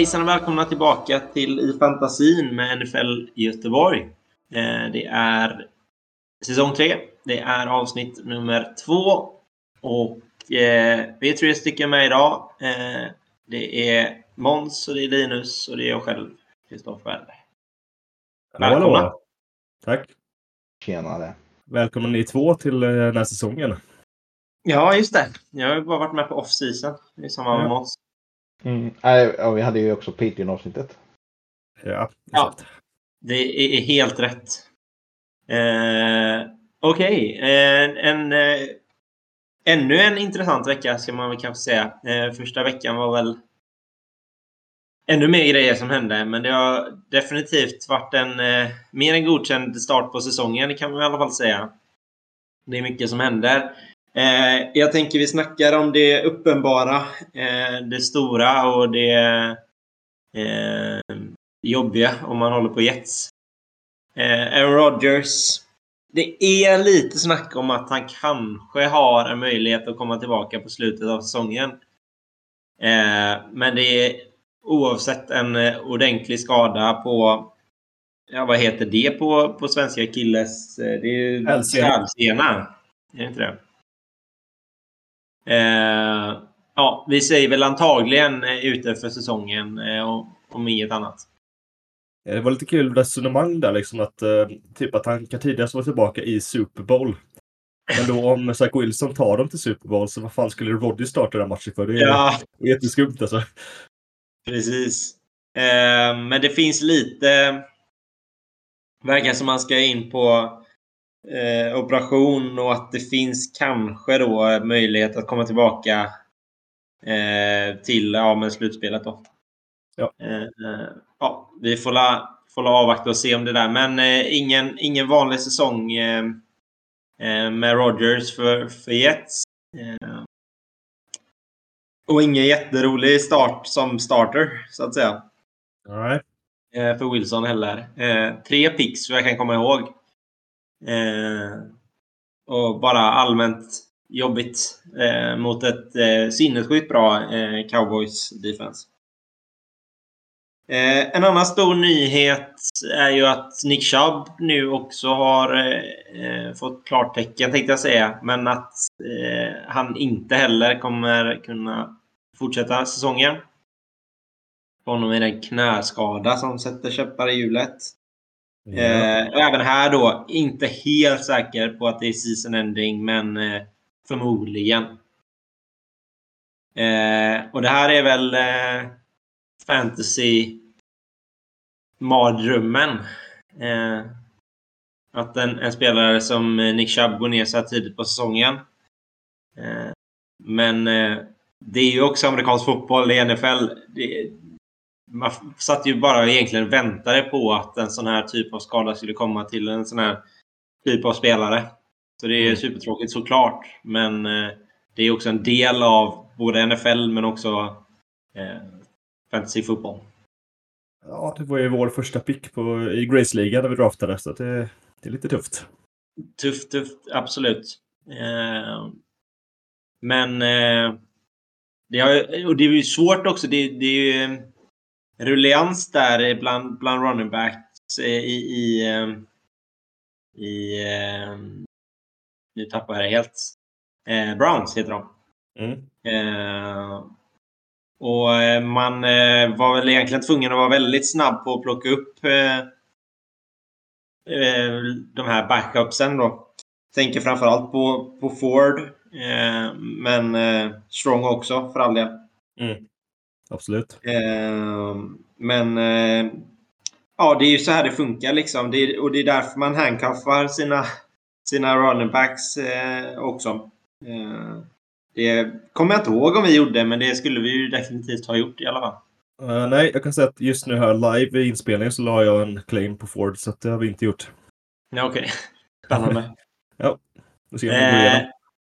Hejsan och välkomna tillbaka till I fantasin med NFL Göteborg. Eh, det är säsong tre. Det är avsnitt nummer två. Och eh, vi är tre stycken med idag. Eh, det är Måns och det är Linus och det är jag själv, Kristoffer. Välkomna! Hallå. Tack! Tjenare! Välkomna ni två till den här säsongen. Ja, just det. Jag har bara varit med på off-season. Det är samma med ja. Måns. Mm. Ja, vi hade ju också Patreon-avsnittet. Ja, ja, det är helt rätt. Eh, Okej, okay. eh, en, eh, ännu en intressant vecka ska man väl kanske säga. Eh, första veckan var väl ännu mer grejer som hände, men det har definitivt varit en eh, mer än godkänd start på säsongen, det kan man i alla fall säga. Det är mycket som händer. Eh, jag tänker vi snackar om det uppenbara, eh, det stora och det eh, jobbiga om man håller på Jets. Eh, Aaron Rodgers. Det är lite snack om att han kanske har en möjlighet att komma tillbaka på slutet av säsongen. Eh, men det är oavsett en ordentlig skada på Ja, vad heter det på, på svenska killes? Det är ju hälsena. Är det inte det? Eh, ja, vi säger väl antagligen eh, ute för säsongen eh, om inget annat. Det var lite kul resonemang där liksom att typ att han kan tidigast vara tillbaka i Super Bowl. Men då om Zach Wilson tar dem till Super Bowl så vad fan skulle Roddy starta den matchen för? Det är ja. jätteskumt alltså. Precis. Eh, men det finns lite... Verkar som man ska in på eh, operation och att det finns kanske då möjlighet att komma tillbaka eh, till ja, med slutspelet. Då. Ja. Eh, eh ja, vi får, la, får la avvakta och se om det där. Men eh, ingen, ingen vanlig säsong med Rogers för, för Jets. och ingen jätterolig start som starter, så att säga. Nej. För Wilson heller. tre picks, vad jag kan komma ihåg. Eh, och bara allmänt jobbigt eh, mot ett eh, sinnessjukt bra eh, Cowboys defense. Eh, en annan stor nyhet är ju att Nick Chubb nu också har eh, eh fått klartecken tänkte jag säga. Men att eh, han inte heller kommer kunna fortsätta säsongen. På honom är det en knäskada som sätter käppar i hjulet. Eh, även här då, inte helt säker på att det är season ending, men eh, förmodligen. Eh, och det här är väl eh, fantasy mardrömmen. Eh, att en, en, spelare som Nick Chubb går ner så här tidigt på säsongen. Eh, men det är ju också amerikansk fotboll i NFL. Det, man satt ju bara egentligen och väntade på att en sån här typ av skada skulle komma till en sån här typ av spelare. Så det är mm. supertråkigt såklart. Men eh, det är också en del av både NFL men också eh, fantasy fotboll. Ja, det var ju vår första pick på, i Grace-ligan när vi draftade, så det, det är lite tufft. Tufft, tufft, absolut. Eh, men eh, det, har, och det är ju svårt också. Det, det är ju rullians där bland, bland running backs i, i, ehm, i ehm, nu tappar jag det helt. Eh, Browns heter de. Mm. Eh, och eh, man eh, var väl egentligen tvungen att vara väldigt snabb på att plocka upp eh, eh de här backupsen då. Tänker framförallt på, på Ford, eh, men Strong också för all del. Mm. Absolut. Eh, men eh, ja, det är ju så här det funkar liksom. Det och det är därför man handcuffar sina, sina running backs eh, också. Eh, det kommer jag inte ihåg om vi gjorde, men det skulle vi ju definitivt ha gjort i alla fall. Uh, nej, jag kan säga att just nu här live i inspelningen så la jag en claim på Ford, så det har vi inte gjort. Ja, okej. Okay. Spännande. ja, då ser vi om det igenom.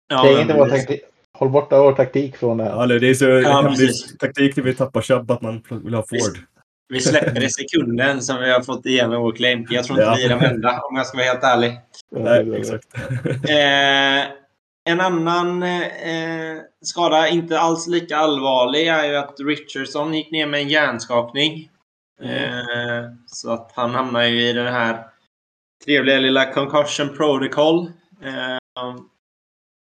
Ja, det är inte vår taktik. Håll borta vår taktik från det här. Ja, det är så ja, taktik när vi tappar Chubb att man vill ha Ford. Vi släpper i sekunden som vi har fått igenom vår claim. Jag tror inte ja. vi är de enda om jag ska vara helt ärlig. Nej, exakt. eh, en annan eh, skada, inte alls lika allvarlig, är ju att Richardson gick ner med en hjärnskakning. Eh, så att han hamnar ju i den här trevliga lilla concussion protocol.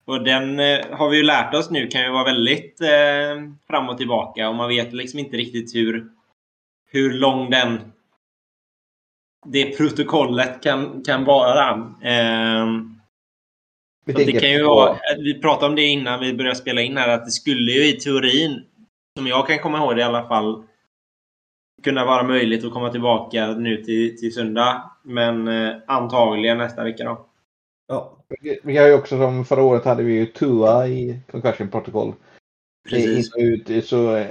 Eh, och den eh, har vi ju lärt oss nu kan ju vara väldigt eh, fram och tillbaka och man vet liksom inte riktigt hur, hur lång den det protokollet kan, kan vara. Eh, det kan ju vara, vi pratade om det innan vi började spela in här, att det skulle ju i teorin, som jag kan komma ihåg det i alla fall, kunna vara möjligt att komma tillbaka nu till, till söndag. Men eh, antagligen nästa vecka då. Ja. Vi har ju också som förra året hade vi ju Tua i concussion protokoll. Precis. Ut, så,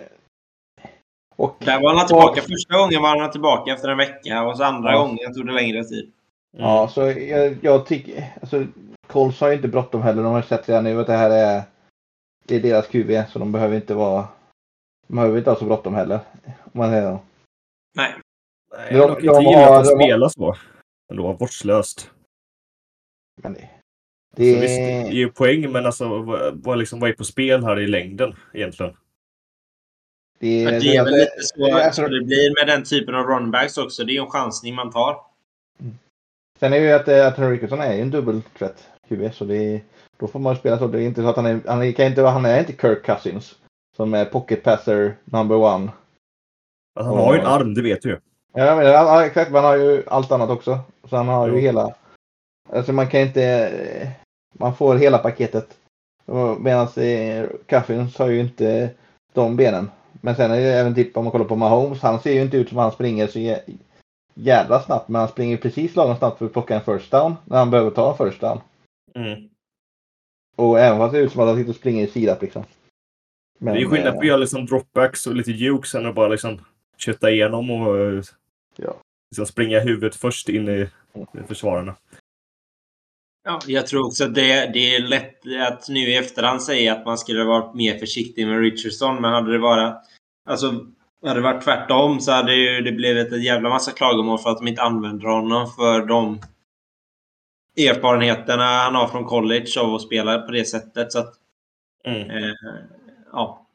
och, Där var han tillbaka. Och, Första gången var han tillbaka efter en vecka och så andra ja. gången tog det längre tid. Mm. Ja, så jag, jag tycker... Alltså, Colts har ju inte bråttom heller. De har sett redan nu att det här är, det är deras QV, så de behöver inte vara... De behöver inte ha så bråttom heller. Om man säger Nej. Nej, de, de, de, har, de spela så. Ändå vårdslöst. Men det, det... Så visst, det är ju poäng, men alltså vad, vad, liksom, vad är på spel här i längden egentligen? Det är, det är väl lite så tror... det blir med den typen av runbacks också. Det är en chansning man tar. Mm. Sen är ju att, eh, att Rickardson är en dubbeltvätt QB, så det är, då får man spela så. Det är inte så att han är, han kan inte, han är inte Kirk Cousins som är pocket passer number one. Alltså, han har ju en arm, det vet du ju. Ja, men, exakt. Men han har ju allt annat också. Så han har ju hela Alltså man kan inte... Man får hela paketet. Medan Cuffins har ju inte de benen. Men sen är det även typ om man kollar på Mahomes. Han ser ju inte ut som han springer så jävla snabbt. Men han springer precis lagom snabbt för att plocka en first down. När han behöver ta en first down. Mm. Och även fast det ser ut som att han sitter och springer i sidap liksom. Men, det är skillnad på att göra liksom dropbacks och lite jukes än att bara liksom kötta igenom och ja. liksom springa huvudet först in i, i försvararna. Ja, jag tror också att det, det är lätt att nu i efterhand säga att man skulle varit mer försiktig med Richardson. Men hade det varit, alltså, hade det varit tvärtom så hade ju det blivit en jävla massa klagomål för att de inte använder honom för de erfarenheterna han har från college av att spela på det sättet. Så att, mm. eh, ja.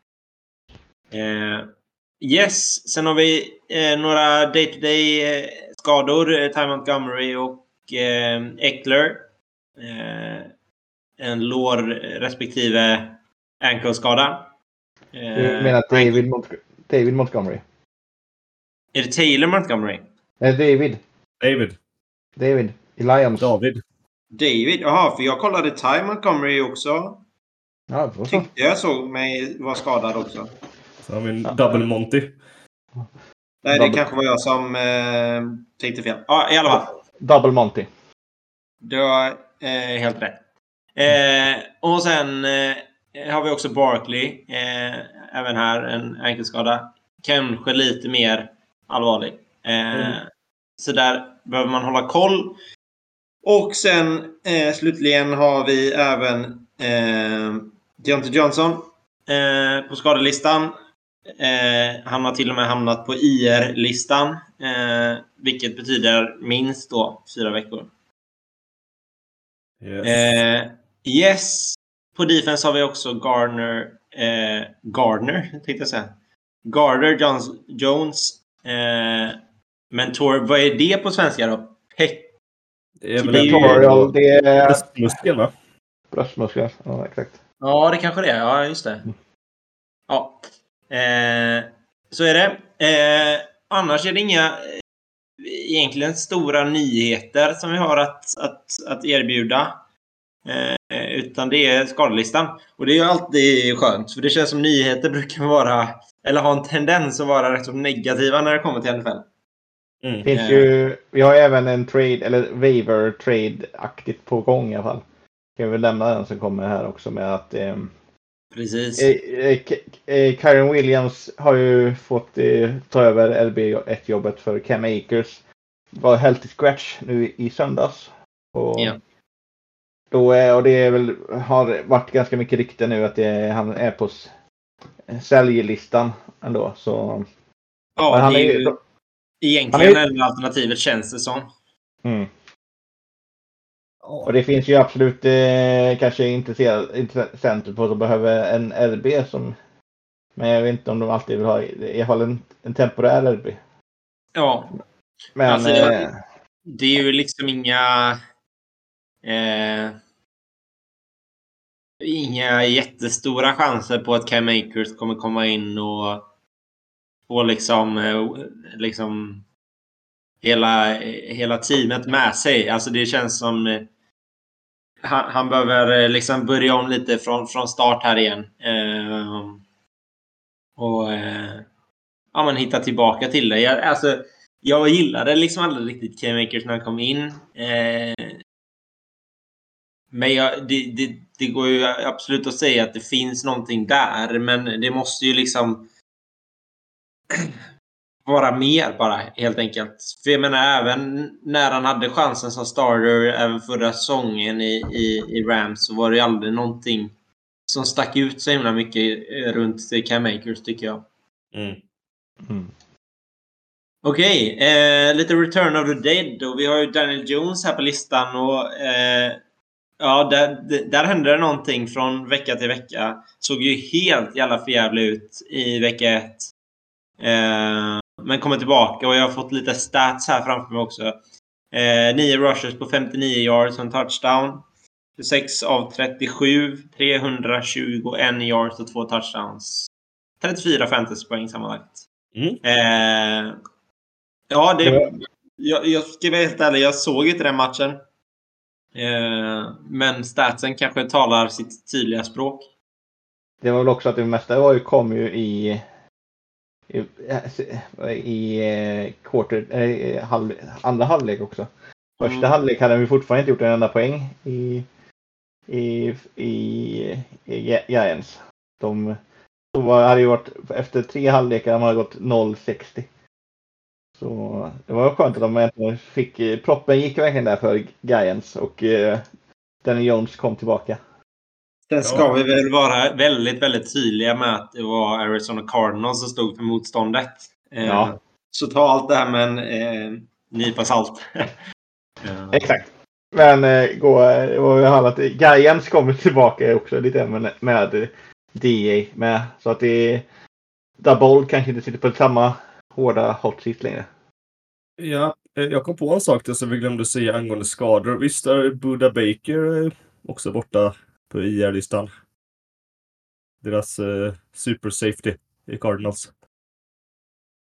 Eh, yes, sen har vi eh, några day-to-day -day skador. Eh, Ty Montgomery och eh, Eckler. Eh, en lår respektive ankle-skada. Du menar David, Mont David Montgomery? Är det Taylor Montgomery? Nej, David. David. David. I Lions. David. David? Jaha, för jag kollade Ty Montgomery också. Ja, så. Tyckte jag såg mig vara skadad också. Så har vi en double Monty. Nej, det kanske var jag som eh, tänkte fel. Ja, i alla fall. Double Monty. Du har Eh, helt rätt. Eh, och sen eh, har vi också Barkley. Eh, även här en ankelskada. Kanske lite mer allvarlig. Eh, mm. Så där behöver man hålla koll. Och sen eh, slutligen har vi även eh, Deontay Johnson på skadelistan. Eh, han har till och med hamnat på IR-listan. Eh, vilket betyder minst då fyra veckor. Yes. Eh, yes. På defense har vi också Gardner. Eh, Gardner, tänkte jag säga. Gardner Jones. Jones eh, mentor. Vad är det på svenska då? Peck. Det är väl en det är... bröstmuskel va? Bröstmuskel, ja exakt. Ja, det kanske det är. Ja, just det. Ja. Eh, så är det. Eh, annars är det inga egentligen stora nyheter som vi har att, att, att erbjuda. Eh, utan det är skadelistan. Och det är ju alltid skönt, för det känns som nyheter brukar vara, eller ha en tendens att vara rätt så negativa när det kommer till NFL. Mm. Finns ju, vi har även en trade, eller waiver trade-aktigt på gång i alla fall. Kan vi lämna den som kommer här också med att eh, Precis. Eh, eh, Kyron Williams har ju fått eh, ta över LB1-jobbet för Cam Akers. Var helt i scratch nu i söndags. Och, ja. då är, och det är väl, har varit ganska mycket rykten nu att det, han är på säljlistan ändå. Så, ja, han det är ju egentligen är, alternativet känns det som. Mm. Och det finns ju absolut eh, kanske intressenter på som behöver en RB som men jag vet inte om de alltid vill ha i alla fall en, en temporär RB. Ja. Men alltså, eh, det är ju liksom inga eh, inga jättestora chanser på att Cam Akers kommer komma in och få liksom, eh, liksom hela, hela teamet med sig. Alltså det känns som eh, han, han behöver eh, liksom börja om lite från, från start här igen. Eh, och eh, ja, men hitta tillbaka till det. Jag, alltså, jag gillade liksom aldrig riktigt K-Makers när han kom in. Eh, men jag, det, det, det, går ju absolut att säga att det finns någonting där, men det måste ju liksom vara mer bara, helt enkelt. För jag menar, även när han hade chansen som starter, även förra säsongen i, i, i Rams, så var det ju aldrig någonting som stack ut så himla mycket eh, runt Cam Makers, tycker jag. Mm. Mm. Okej, okay, eh, lite Return of the Dead och vi har ju Daniel Jones här på listan och eh, ja, där, där hände det någonting från vecka till vecka. Såg ju helt jävla förjävlig ut i vecka ett. Eh, men kommer tillbaka och jag har fått lite stats här framför mig också. Eh, 9 rushes på 59 yards och en touchdown. 26 av 37, 321 yards och två touchdowns. 34 fantasypoäng sammanlagt. Mm. Eh, ja, det, jag, jag ska vara helt ärlig, jag såg inte den matchen. Eh, men statsen kanske talar sitt tydliga språk. Det var väl också att det mesta var ju, kom ju i i, i eh, quarter, äh, halv, andra halvlek också. Första mm. halvlek hade vi fortfarande inte gjort en enda poäng i, i, i, i Giants. De, de var, hade ju varit, efter tre halvlekar hade man gått 0-60. Så det var skönt att de äntligen fick, proppen gick verkligen där för Giants och eh, Danny Jones kom tillbaka. Sen ska ja. vi väl vara väldigt, väldigt tydliga med att det var Arizona Cardinals som stod för motståndet. Eh, ja. Så ta allt det här med en eh, nypa salt. ja. Exakt. Men eh, gå, det var ju att Giants kommer tillbaka också lite med, med DA med. Så att det är Double kanske inte sitter på samma hårda hot seat längre. Ja, eh, jag kom på en sak där som vi glömde säga angående skador. Visst är Buda Baker eh, också borta på IR-listan. Deras uh, super safety i Cardinals.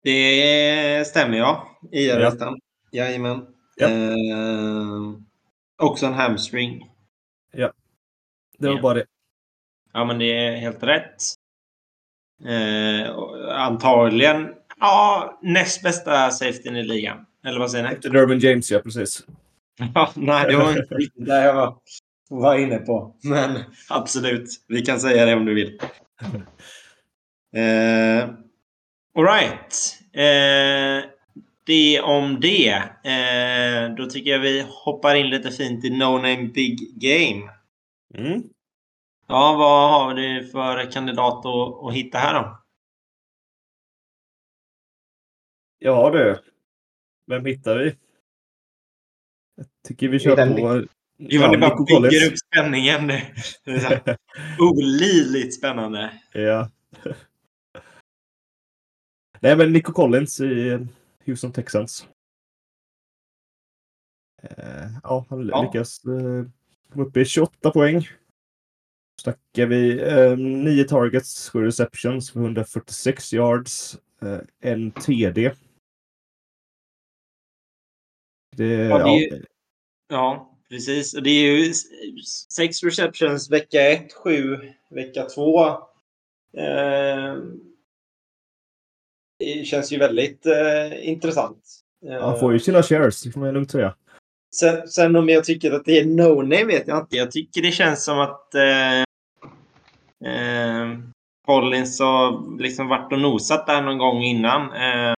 Det stämmer ja. IR-listan. Ja. Jajamän. Ja. Eh, också en hamstring. Ja. Det var ja. bara det. Ja, men det är helt rätt. Eh, antagligen ja, näst bästa safetyn i ligan. Eller vad säger ni? Efter Dervin James, ja precis. Ja, nej, det var inte riktigt där jag var var inne på. Men absolut, vi kan säga det om du vill. Eh, Alright. Eh, det om det. Eh, då tycker jag vi hoppar in lite fint i No Name Big Game. Mm. Ja, vad har du för kandidat att, att hitta här då? Ja du. Vem hittar vi? Jag tycker vi kör på Johan, ja, det bara bygger upp spänningen nu. olidligt spännande. Ja. Nej, men Nico Collins i Houston Texans. Eh, ja, han ja. lyckas eh, komma upp i 28 poäng. Snackar vi eh, 9 targets, 7 receptions för 146 yards, eh, en TD. Det, ja, det, ja. ja, Precis, och det är ju sex receptions vecka 1, 7 vecka 2. Eh, det känns ju väldigt eh, intressant. Han får ju sina shares, det får man lugnt säga. Sen, sen om jag tycker att det är no-name vet jag inte. Jag tycker det känns som att eh, eh, Collins har liksom varit och nosat där någon gång innan. Eh,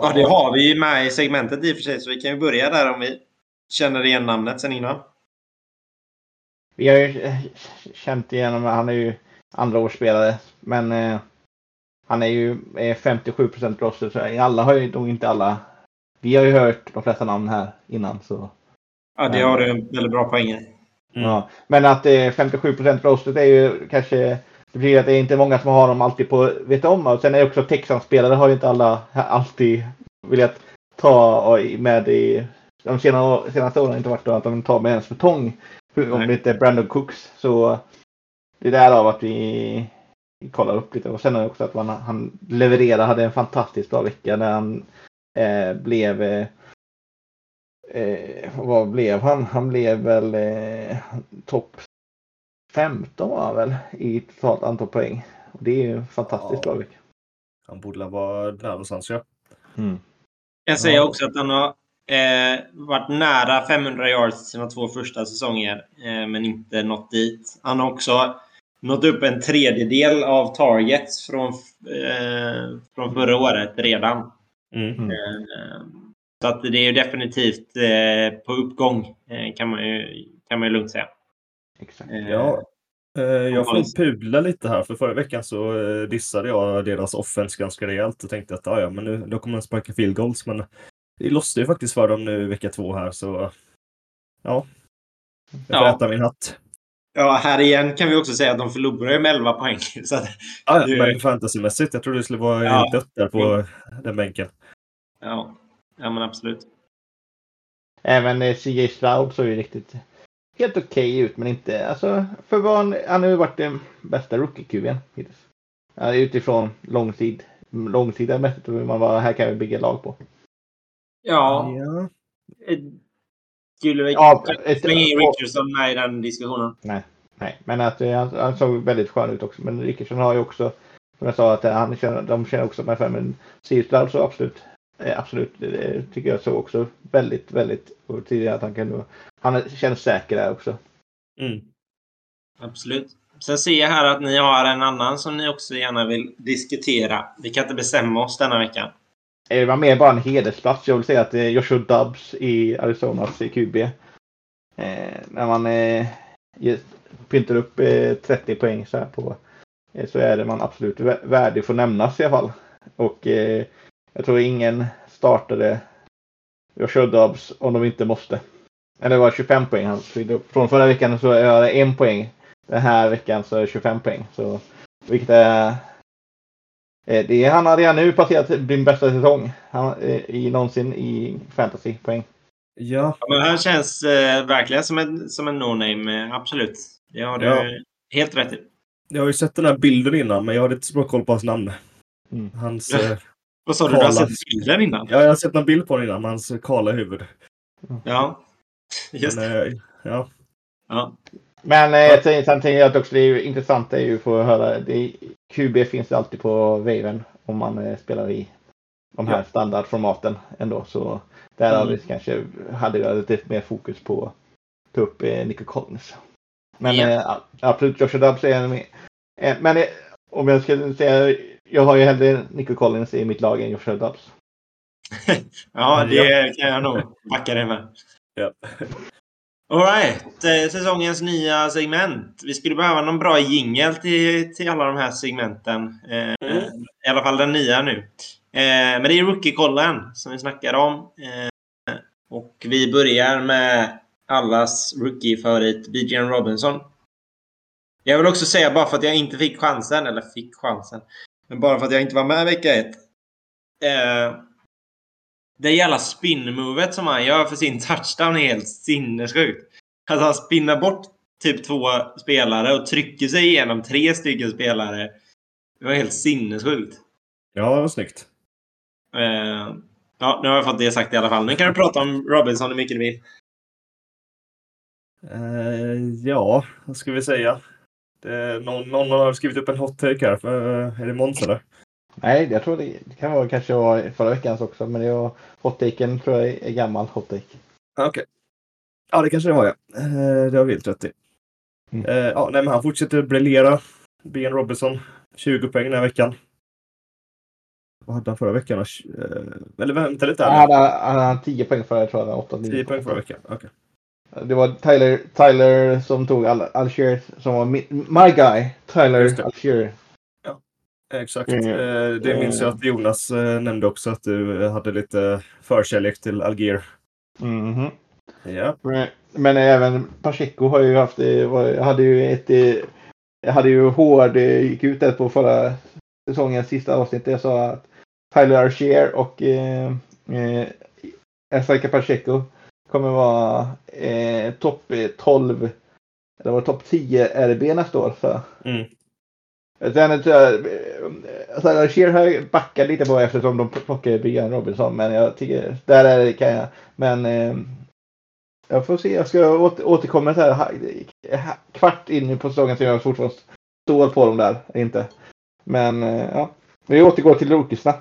Ja, det har vi ju med i segmentet i och för sig, så vi kan ju börja där om vi känner igen namnet sen innan. Vi har ju känt igenom, han är ju andra årsspelare, men eh, han är ju är 57 procent roster, så alla har ju nog inte alla. Vi har ju hört de flesta namn här innan, så Ja, det har du en väldigt bra poäng i. Mm. Ja, men att är 57 procent roastet är ju kanske det betyder att det är inte många som har dem alltid på vet om. Och sen är det också Texans-spelare har ju inte alla alltid velat ta med i de senaste, senaste åren inte varit då att de tar med ens betong. Om det inte är Brandon Cooks. Så det är därav att vi kollar upp lite. Och sen också att man, han levererade, hade en fantastiskt bra vecka när han eh, blev eh, eh, vad blev han? Han blev väl eh, topp 15 var han väl i totalt antal poäng. Och det är ju fantastiskt ja. bra. Han borde vara där någonstans ja. Mm. Jag säger också att han har eh, varit nära 500 yards sina två första säsonger, eh, men inte nått dit. Han har också nått upp en tredjedel av targets från, eh, från förra året redan. Mm. Eh, så att det är definitivt eh, på uppgång, eh, kan, man ju, kan man ju lugnt säga. Exakt. Ja, jag får pudla lite här, för förra veckan så dissade jag deras offense ganska rejält och tänkte att ja, men nu då kommer de sparka field goals, men det lossade ju faktiskt för dem nu vecka två här, så ja. Jag får ja. äta min hatt. Ja, här igen kan vi också säga att de förlorar med 11 poäng. Så att, ja, det... men fantasymässigt. Jag trodde det skulle vara ja. dött där på mm. den bänken. Ja. ja, men absolut. Även eh, CJ Stroud såg ju riktigt helt okej okay ut, men inte alltså för vad han, han har ju varit den bästa rookie-QB'n hittills. Ja, utifrån långsid, långsida mässigt, man bara, här kan vi bygga lag på. Ja. ja. Skulle vi ja, slänga in Richardson med i den diskussionen? Nej, nej. men att, eh, han, han såg väldigt skön ut också. Men Richardson har ju också, som jag sa, att han känner, de känner också med för Men Seattle så absolut, absolut, det tycker jag så också väldigt, väldigt tidigare att han kan han känns säker där också. Mm. Absolut. Sen ser jag här att ni har en annan som ni också gärna vill diskutera. Vi kan inte bestämma oss denna veckan. Det var mer bara en hedersplats. Jag vill säga att är Joshua Dubs i Arizonas QB. Eh, när man eh, pyntar upp eh, 30 poäng så här på eh, så är det man absolut värdig för nämnas i alla fall. Och eh, jag tror ingen startade Joshua Dubs om de inte måste. Eller det var 25 poäng han Från förra veckan så är det en poäng. Den här veckan så är det 25 poäng. Så, vilket är Eh, det är, han har redan nu passerat din bästa säsong han, eh, i, någonsin i fantasy-poäng. Ja. ja. men han känns eh, verkligen som en, som en no-name, eh, absolut. Det har du ja. helt rätt i. Jag har ju sett den här bilden innan, men jag hade inte så bra koll på hans namn. Mm. Hans... Eh, Vad sa du? Du har sett bilden innan? Ja, jag har sett en bild på den innan, hans kala huvud. Ja, just men, det. ja. ja. Men eh, sen tänker jag att också det är intressant är ju att få höra. Det, QB finns det alltid på waven om man eh, spelar i de här ja. standardformaten ändå. Så där mm. hade kanske hade jag lite mer fokus på att ta upp eh, Nico Collins. Men ja. eh, absolut, Joshua Dubs är en eh, Men eh, om jag skulle säga, jag har ju hellre Nico Collins i mitt lag än Joshua Dubs. ja, det kan jag nog backa dig med. Ja. Alright, eh, säsongens nya segment. Vi skulle behöva någon bra jingel till, till alla de här segmenten. Eh, mm. I alla fall den nya nu. Eh, men det är Rookie-kollen som vi snackar om. Eh, och vi börjar med allas rookie-favorit, BJN Robinson. Jag vill också säga, bara för att jag inte fick chansen, eller fick chansen, men bara för att jag inte var med vecka ett. Eh, det jävla spin-movet som han gör för sin touchdown är helt sinnessjukt. Alltså han spinnar bort typ två spelare och trycker sig igenom tre stycken spelare. Det var helt sinnessjukt. Ja, det var snyggt. Uh, ja, nu har jag fått det sagt i alla fall. Nu kan du prata om Robinson hur mycket du vill. Uh, ja, vad ska vi säga? Det, någon, någon har skrivit upp en hot take här. För, uh, är det Måns eller? Nej, jag tror det, det kan vara kanske var förra veckans också, men det var hot-taken tror jag är gammal hot-take. Okej. Okay. Ja, det kanske det var ja. Eh, det har vi helt rätt i. Mm. Eh, ja, nej, men han fortsätter briljera. Ben Robinson, 20 poäng den här veckan. Vad hade han förra veckan? Eh, eller vänta lite. Han hade, han hade 10 poäng förra, tror jag. 8, 10 poäng förra veckan, okej. Okay. Det var Tyler, Tyler som tog Alshier som var my, my guy. Tyler Alshier. Exakt. Mm. Det minns jag att Jonas eh, nämnde också att du hade lite förkärlek till Alger. Mm. Ja. Men, men även Pacheco har ju haft, var, hade ju ett, jag hade ju hård, gick ut där på förra säsongens sista avsnitt. Jag sa att Tyler Archer och eh, eh, Pacheco kommer vara eh, topp 12 eller var topp 10 RB nästa år. Så. Mm. Sen tror jag, alltså, Archer har backat lite på eftersom de plockade Brian Robinson. Men jag tycker, där är det kan jag. Men eh, jag får se, jag ska åter, återkomma så här kvart in på säsongen så jag fortfarande står på dem där. Inte. Men eh, ja, vi återgår till rookiesna.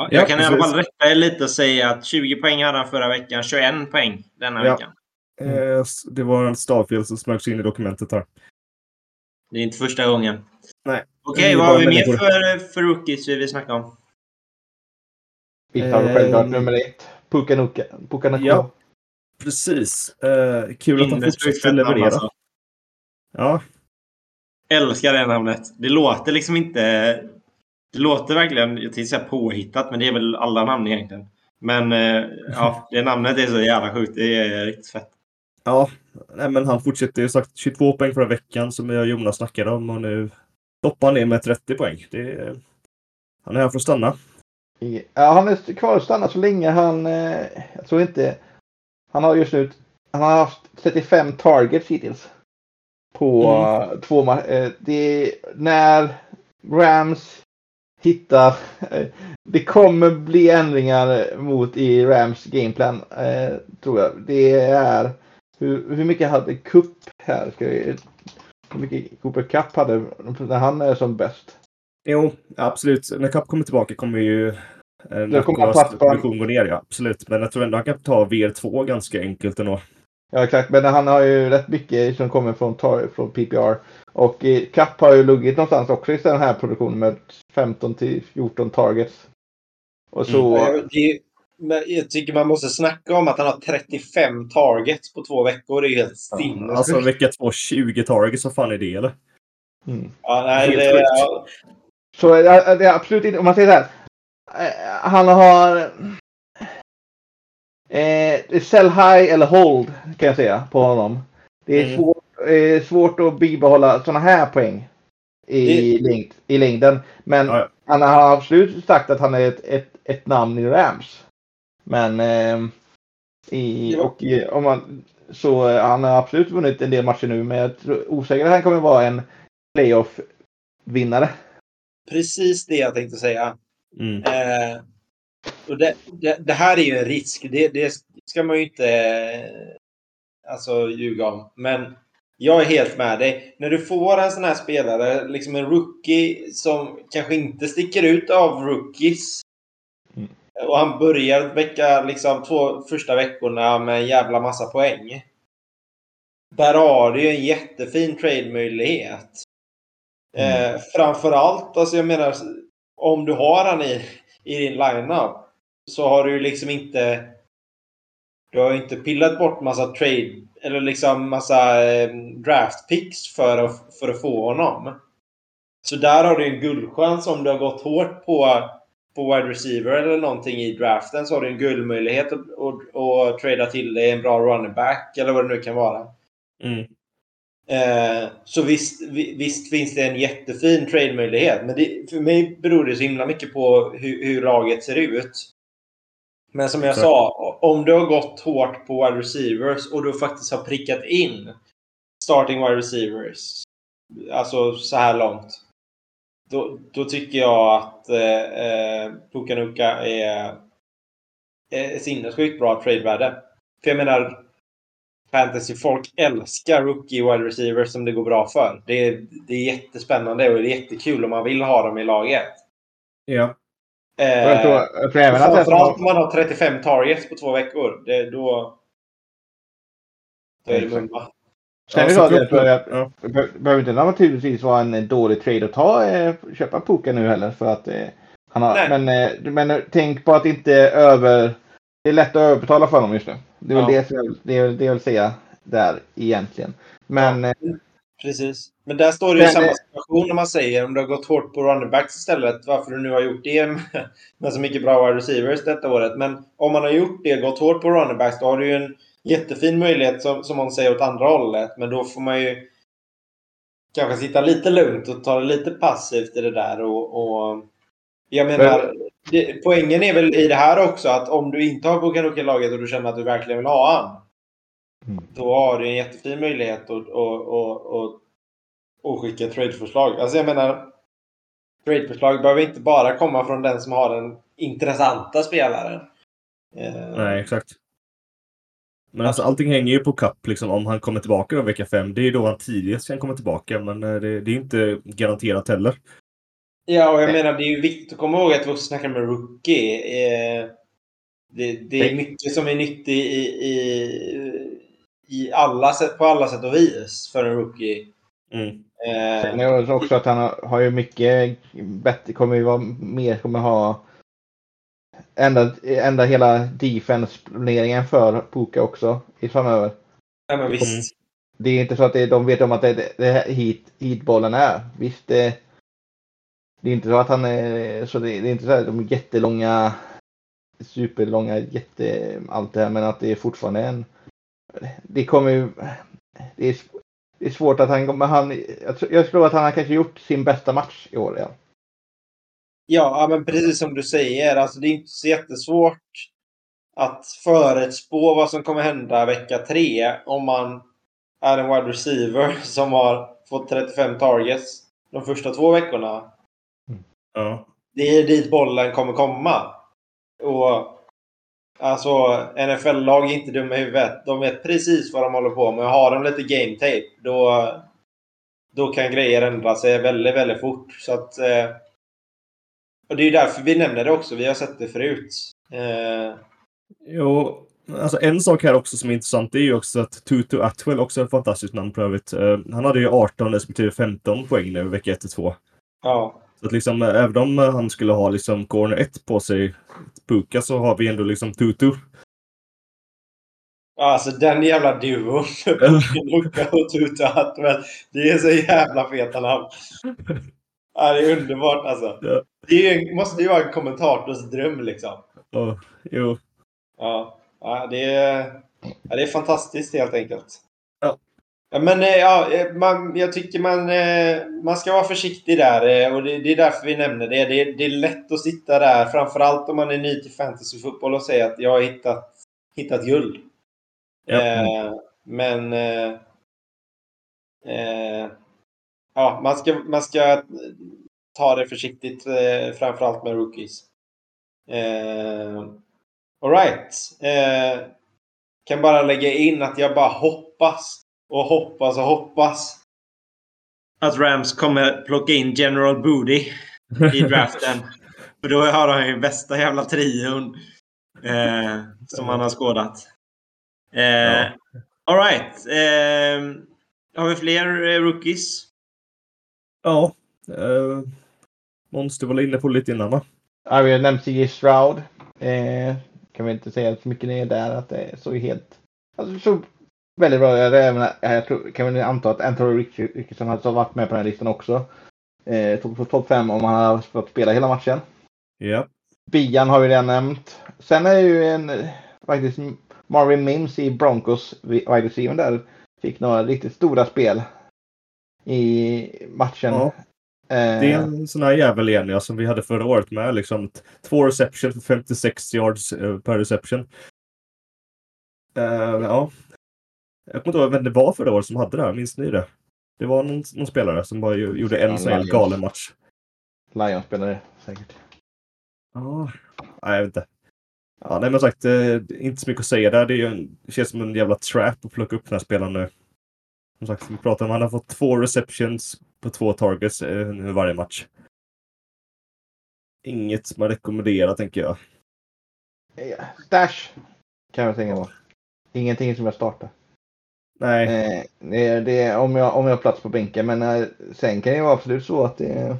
Ja, jag ja, kan precis. i alla fall rätta er lite och säga att 20 poäng hade han förra veckan, 21 poäng denna ja. veckan. Mm. Det var en stavfel som smögs in i dokumentet här. Det är inte första gången. Nej. Okej, vad har vi mer för, för rookies vi vill snacka om? Vi tar självklart nummer ett. Pukanuka. Pukanuka. Ja, precis. Uh, kul att han fortsätter leverera. Alltså. Ja. Älskar det namnet. Det låter liksom inte... Det låter verkligen, jag tänkte säga påhittat, men det är väl alla namn egentligen. Men uh, ja, det namnet är så jävla sjukt. Det är riktigt fett. Ja, nej, men han fortsätter ju sagt 22 poäng förra veckan som jag och Jonas snackade om och nu toppar han ner med 30 poäng. Det, han är här för att stanna. Ja, han är kvar att stanna så länge han... Eh, jag tror inte... Han har just nu... Han har haft 35 targets hittills. På mm. uh, två matcher. Det när Rams hittar... Uh, det kommer bli ändringar mot i Rams gameplan. Uh, tror jag. Det är... Hur, hur mycket hade Cup här? Ska vi, hur mycket Cooper Cup hade när han är som bäst? Jo, absolut. När Cup kommer tillbaka kommer ju eh, tappa... produktion gå ner, ja. Absolut. Men jag tror ändå han kan ta VR2 ganska enkelt ändå. Ja, exakt. Men han har ju rätt mycket som kommer från, från PPR. Och Cup har ju luggit någonstans också i den här produktionen med 15 till 14 targets. Och så... Mm. Jag tycker man måste snacka om att han har 35 targets på två veckor. Det är helt sinnessjukt. Alltså vecka två 20 targets, vad fan är det eller? Mm. Ja, nej, det, ja. Så det är absolut inte, om man säger så här. Eh, han har... Eh, sell high eller hold kan jag säga på honom. Det är mm. svårt, eh, svårt att bibehålla sådana här poäng i, det... längd, i längden. Men ja. han har absolut sagt att han är ett, ett, ett namn i Rams. Men eh, i, ja. och om man, så eh, han har absolut vunnit en del matcher nu, men jag tror osäker att han kommer vara en playoff-vinnare. Precis det jag tänkte säga. Mm. Eh, och det, det, det, här är ju en risk. Det, det ska man ju inte eh, alltså, ljuga om. Men jag är helt med dig. När du får en sån här spelare, liksom en rookie som kanske inte sticker ut av rookies. Mm. Och han börjar vecka, liksom två första veckorna med en jävla massa poäng. Där har du ju en jättefin trade-möjlighet. Mm. Eh, framförallt, alltså jag menar, om du har han i, i din lineup så har du ju liksom inte... Du har ju inte pillat bort massa trade eller liksom massa eh, draft picks för att, för att få honom. Så där har du en guldchans om du har gått hårt på på wide receiver eller någonting i draften så har du en guldmöjlighet att, att, att trada till dig en bra running back eller vad det nu kan vara. Mm. Eh, så visst, visst finns det en jättefin trade-möjlighet. Men det, för mig beror det så himla mycket på hur, hur laget ser ut. Men som jag sa, om du har gått hårt på wide receivers och du faktiskt har prickat in starting wide receivers. Alltså så här långt. Då, då tycker jag att eh, eh Pukanuka är, är sinnessjukt bra trade-värde. För jag menar, fantasy-folk älskar rookie wide receivers som det går bra för. Det är, det är jättespännande och det är jättekul om man vill ha dem i laget. Ja. Eh, jag tror, jag tror även framförallt om man har 35 targets på två veckor. Det, då, då är det mumma. Sen ja, är det att, ja. behöver inte naturligtvis vara en dålig trade att ta, eh, köpa Puka nu heller. För att, eh, han har, men, eh, men tänk på att inte över... Det är lätt att överbetala för honom just nu. Det är väl ja. det, det, är, det jag vill säga där egentligen. Men... Ja, precis. Men där står det ju samma situation när man säger om du har gått hårt på running backs istället. Varför du nu har gjort det med, med så mycket bra wide receivers detta året. Men om man har gjort det, gått hårt på running backs, då har du ju en jättefin möjlighet som, som hon säger åt andra hållet. Men då får man ju kanske sitta lite lugnt och ta det lite passivt i det där. Och, och jag menar, det, poängen är väl i det här också att om du inte har Bukanuka-laget och du känner att du verkligen vill ha han. Mm. Då har du en jättefin möjlighet att, att, att, att, att skicka ett tradeförslag. Alltså jag menar, tradeförslag behöver inte bara komma från den som har den intressanta spelaren. Eh, Nej, exakt. Men alltså allting hänger ju på Cup liksom om han kommer tillbaka då vecka fem. Det är då han tidigast kan komma tillbaka men eh, det, det är inte garanterat heller. Ja, och jag menar det är ju viktigt att komma ihåg att vi också snackar med Rookie. Eh, det, det, är mycket som är nyttigt i, i, i alla sätt, på alla sätt och vis för en Rookie. Mm. Eh, Sen är det också att han har, har ju mycket bättre, kommer ju vara mer, kommer ha ändra, ändra hela defense-planeringen för Puka också i framöver. Ja, men visst. Det är inte så att det, de vet om att det, det, det hit, hitbollen är. Visst, det, det är inte så att han är, så det, det är inte så här, de jättelånga, superlånga, jätte, allt det här, men att det är fortfarande en, det kommer ju, det är, det är svårt att han, kommer... han, jag, jag tror att han har kanske gjort sin bästa match i år. Ja. Ja, men precis som du säger. Alltså, det är inte så jättesvårt att förutspå vad som kommer hända vecka tre om man är en wide receiver som har fått 35 targets de första två veckorna. Ja. Det är dit bollen kommer komma. Och Alltså, NFL-lag är inte dumma i huvudet. De vet precis vad de håller på med. Har de lite game tape, då, då kan grejer ändra sig väldigt, väldigt fort. Så att, eh, och det är därför vi nämner det också. Vi har sett det förut. Eh... Jo, alltså en sak här också som är intressant är ju också att Tutu Atwell, också ett fantastiskt namn för övrigt. Eh, han hade ju 18 respektive 15 poäng nu vecka 1 2. Ja. Så att liksom, även om han skulle ha liksom corner 1 på sig, Puka, så har vi ändå liksom Tutu. Alltså den jävla duon. Luka och Tutu Atwell. Det är så jävla feta namn. Ja, det är underbart alltså. Ja. Det är, måste ju vara en kommentators dröm liksom. Ja, jo. Ja, ja, det, är, ja det är fantastiskt helt enkelt. Ja. men eh, ja, eh, man, jag tycker man, eh, man ska vara försiktig där och det, det är därför vi nämner det. det. Det är lätt att sitta där, framförallt om man är ny till fantasyfotboll och säga att jag har hittat, hittat guld. Ja. Eh, men eh, eh, ja, man ska, man ska ta det försiktigt, eh, framförallt med rookies. Eh, Alright. Kan bara lägga in att jag bara hoppas och hoppas och hoppas att Rams kommer plocka in General Booty i draften. För då har de ju bästa jävla trion eh, som man har skådat. Eh, ja. Alright. Eh, har vi fler eh, rookies? Ja. Eh, Måns, du var inne på lite innan va? Ja, vi har nämnt C.J. Stroud. Eh, kan vi inte säga så mycket mer där att det såg helt... Alltså, såg väldigt bra ut. Även, jag tror, kan vi anta att Anthony Rickardson hade varit med på den här listan också. Eh, topp 5 om han hade fått spela hela matchen. Ja. Bian har vi redan nämnt. Sen är ju en faktiskt Marvin Mims i Broncos wide receiver där. Fick några riktigt stora spel i matchen. Ja. Det är en eh. sån här jävel igen ja, som vi hade förra året med. Liksom, två reception för 56 yards uh, per reception. Uh, ja. Jag kommer inte ihåg vem det var förra året som hade det här. Minns ni det? Det var någon, någon spelare som bara gjorde en sån här galen match. Lions spelare säkert. Ja, nej, jag vet inte. Ja, nej, men sagt, eh, inte så mycket att säga där. Det, är ju det känns som en jävla trap att plocka upp den här spelaren nu. Som sagt, vi pratar om han har fått två receptions på två targets eh, varje match. Inget som man rekommenderar tänker jag. Stash kan jag tänka på. Ingenting som jag startar. Nej. Eh, det, det, om, jag, om jag har plats på bänken. Men eh, sen kan det vara absolut så att det...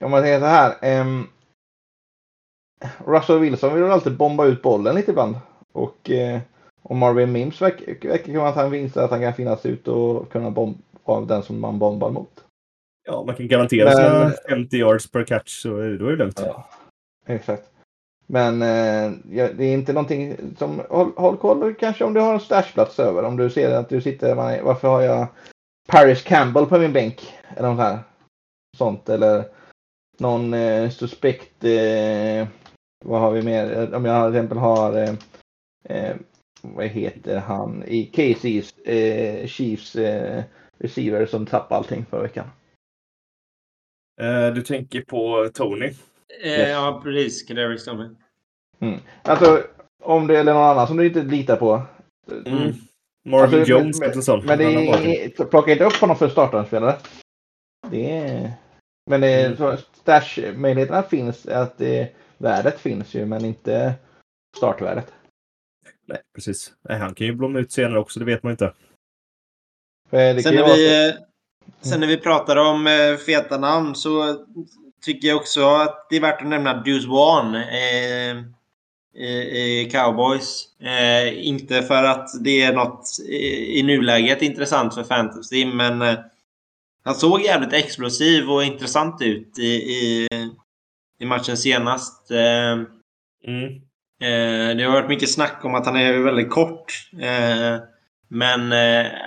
Om man säger så här. Um, Russell Wilson vill väl alltid bomba ut bollen lite ibland. Och eh, Marvin Mims verkar, verkar som att han visar att han kan finnas ut och kunna bomba av den som man bombar mot. Ja, man kan garantera Men... sina 50 yards per catch så då är det lugnt. Ja, exakt. Men eh, det är inte någonting som, håll, håll koll kanske om du har en stashplats över. Om du ser att du sitter, varför har jag Paris Campbell på min bänk? Eller något här. Sånt eller någon eh, suspekt, eh, vad har vi mer? Eh, om jag till exempel har, eh, eh vad heter han, i Caseys eh, Chiefs eh, receiver som tappade allting förra veckan. Eh, du tänker på Tony? Yes. Ja, precis. Kadarius Stomach. Mm. Alltså, om det är någon annan som du inte litar på. Mm. Marvin alltså, Jones men, sånt. Men det är, plocka inte upp honom för startanspelare. Det är... Men det är, mm. stash-möjligheterna finns, att det, värdet finns ju, men inte startvärdet. Nej, precis. Nej, han kan ju blomma ut senare också, det vet man inte. Sen när, vi, eh, sen när vi pratar om eh, feta namn så tycker jag också att det är värt att nämna Deuce One eh, i, Cowboys. Eh, inte för att det är något i, i nuläget intressant för fantasy, men eh, han såg jävligt explosiv och intressant ut i, i, i matchen senast. Eh, mm. Eh, det har varit mycket snack om att han är väldigt kort. Eh, men,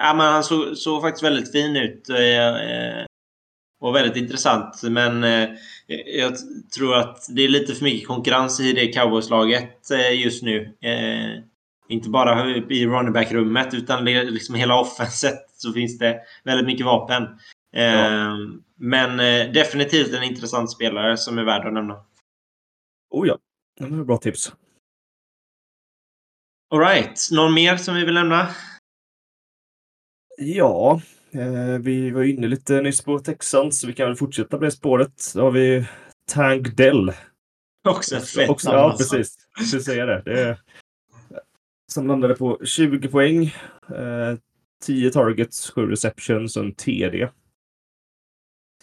ja, men han såg, såg, faktiskt väldigt fin ut och väldigt intressant. Men eh, jag tror att det är lite för mycket konkurrens i det cowboyslaget eh, just nu. Eh, inte bara i running back-rummet utan liksom hela offenset så finns det väldigt mycket vapen. Ja. Ehm, men eh, definitivt en intressant spelare som är värd att nämna. Oh ja, det var bra tips. Alright, någon mer som vi vill nämna? Ja, Eh, vi var inne lite nyss på Texans, så vi kan väl fortsätta på det spåret. Då har vi Tank Dell. Också ett fett Också, Ja, alltså. precis. Jag skulle säga det. det är, som landade på 20 poäng. Eh, 10 targets, 7 receptions och en TD.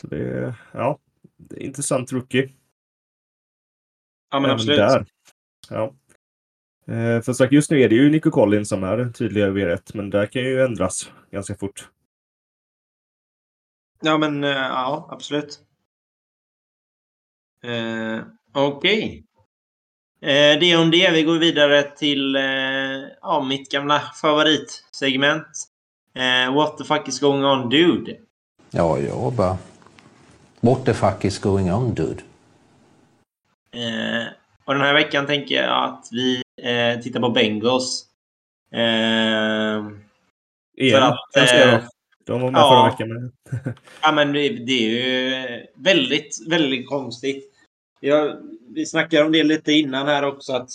Så det är, ja, det är intressant rookie. Ja, men Även absolut. Där. Ja. Eh, för sagt, just nu är det ju Nico Collins som är tydliga V1, men det kan ju ändras ganska fort. Ja, men eh, ja, absolut. Eh, Okej. Okay. Eh, det om det. Vi går vidare till eh, ja, mitt gamla favoritsegment. Eh, what the fuck is going on dude? Ja, jag bara... What the fuck is going on dude? Eh, och den här veckan tänker jag att vi eh, tittar på Bengals. Eh, Igen, för att, de var med ja. förra veckan med. ja, men det, det, är ju väldigt, väldigt konstigt. Jag, vi snackade om det lite innan här också. att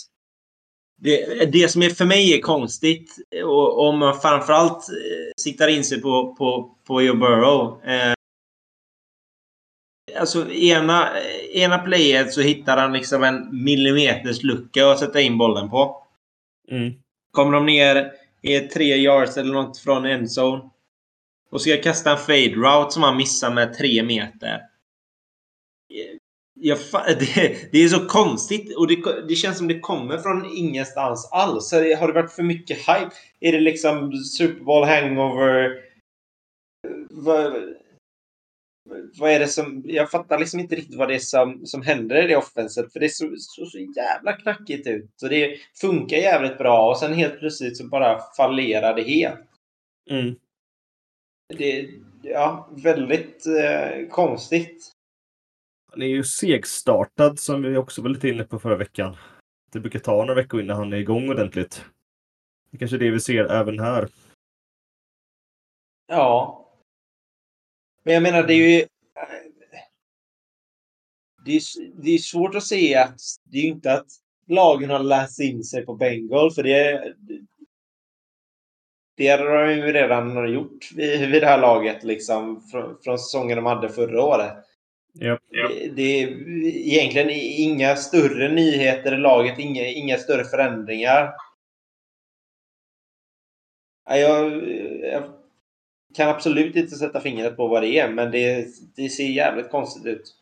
det, det som är för mig är konstigt, och om man framförallt eh, siktar in sig på, på, på Joe Burrow. Eh, alltså ena, ena playet så hittar han liksom en millimeters lucka att sätta in bollen på. Mm. Kommer de ner i tre yards eller något från endzone och ska kasta en fade route som han missar med tre meter. Jag, det, det, är så konstigt och det, det, känns som det kommer från ingenstans alls. Har det varit för mycket hype? Är det liksom Super Bowl hangover? Vad, vad är det som... Jag fattar liksom inte riktigt vad det är som, som händer i det offenset. För det såg så, så, jävla knackigt ut. Och det funkar jävligt bra och sen helt plötsligt så bara fallerar det helt. Mm. Det är ja, väldigt eh, konstigt. Han är ju segstartad som vi också var lite inne på förra veckan. Det brukar ta några veckor innan han är igång ordentligt. Det är kanske är det vi ser även här. Ja. Men jag menar, det är ju... Det är, det är svårt att se att det är inte att lagen har läst in sig på Bengal, för det, det hade de ju redan gjort vid, vid det här laget liksom från, från säsongen de hade förra året. Yep. Det, det, är egentligen inga större nyheter i laget, inga, inga större förändringar. Jag, jag, kan absolut inte sätta fingret på vad det är, men det, det ser jävligt konstigt ut.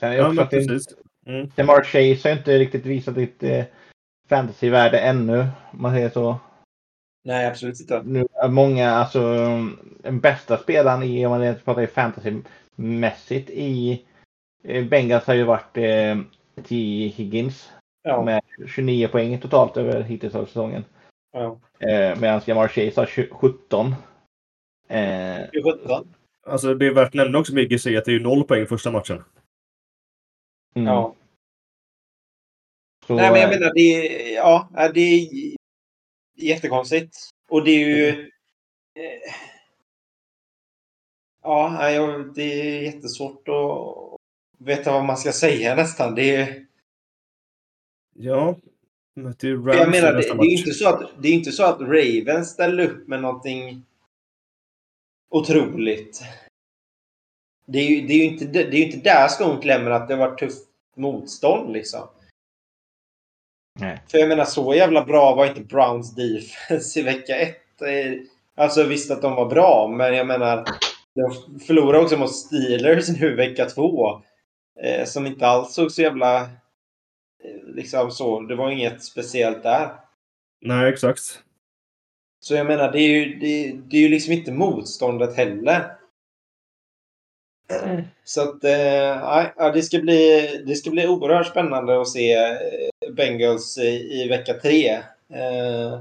Sen är det också ja, precis. Mm. Chase har inte riktigt visat sitt eh, fantasyvärde ännu, om man säger så. Nej, absolut inte. Nu är många, alltså den bästa spelaren i, om man pratar fantasymässigt i Bengals har ju varit eh, till Higgins. Ja. Med 29 poäng totalt över hittills av säsongen. Ja. Eh, Medan Jamar Chase har 17. Eh, 17. Alltså det är värt att nämna också med GC att det är noll poäng första matchen. Mm. Ja. Så, Nej men jag eh, menar det är, ja, det är jättekonstigt. Och det är ju... Eh, ja, det är jättesvårt att veta vad man ska säga nästan. Det är... Ja. Det är jag menar, det, det, är inte så att, det är inte så att Ravens ställer upp med någonting otroligt. Det är ju, det är ju inte, det är inte där skon klämmer att det har varit tufft motstånd liksom. Nej. För jag menar, så jävla bra var inte Browns defense i vecka ett. Alltså visst att de var bra, men jag menar, de förlorade också mot Steelers nu vecka två. Eh, som inte alls såg så jävla... Eh, liksom så. Det var inget speciellt där. Nej, exakt. Så jag menar, det är ju, det, det är ju liksom inte motståndet heller. Mm. Så att, eh, ja, det, ska bli, det ska bli oerhört spännande att se eh, Bengals i, i vecka tre. Eh,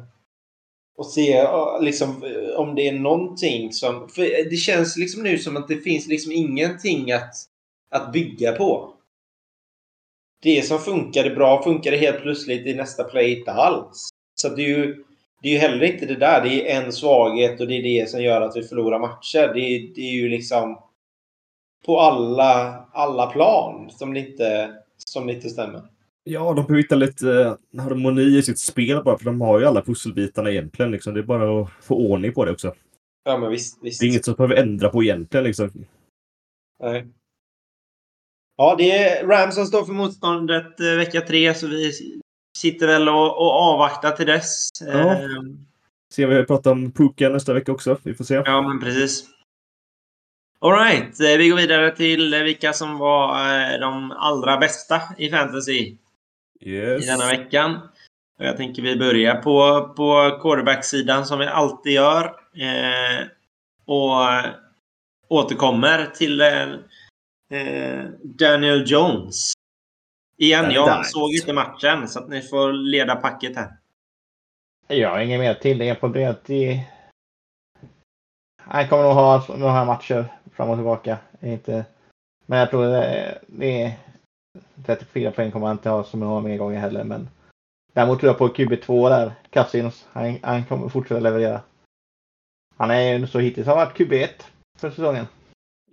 och se liksom, eh, om det är någonting som... För det känns liksom nu som att det finns liksom ingenting att, att bygga på. Det som funkade bra funkade helt plötsligt i nästa play inte alls. Så det är ju det är ju heller inte det där. Det är en svaghet och det är det som gör att vi förlorar matcher. Det är, det är ju liksom på alla, alla plan som inte, som inte stämmer. Ja, de behöver hitta lite eh, harmoni i sitt spel bara, för de har ju alla pusselbitarna egentligen. Liksom. Det är bara att få ordning på det också. Ja, men visst. visst. Det är inget som behöver ändra på egentligen. Liksom. Nej. Ja, det är Rams som står för motståndet eh, vecka tre, så vi sitter väl och, och avvaktar till dess. Ja. Eh, Se vi pratar om Puka nästa vecka också. Vi får se. Ja, men precis. Alright, eh, vi går vidare till vilka som var eh, de allra bästa i fantasy yes. i denna veckan. Jag tänker vi börjar på, på quarterback-sidan som vi alltid gör. Eh, och återkommer till eh, Daniel Jones. Igen, jag såg inte matchen så att ni får leda packet här. Jag har inget mer att tillägga på det. Han kommer nog ha några matcher fram och tillbaka. Inte... Men jag tror det, det är 34 poäng kommer han inte ha som några mer gånger heller. Men däremot tror jag på QB2 där, Cousins. Han, han kommer fortsätta leverera. Han är ju så hittills har varit QB1 för säsongen.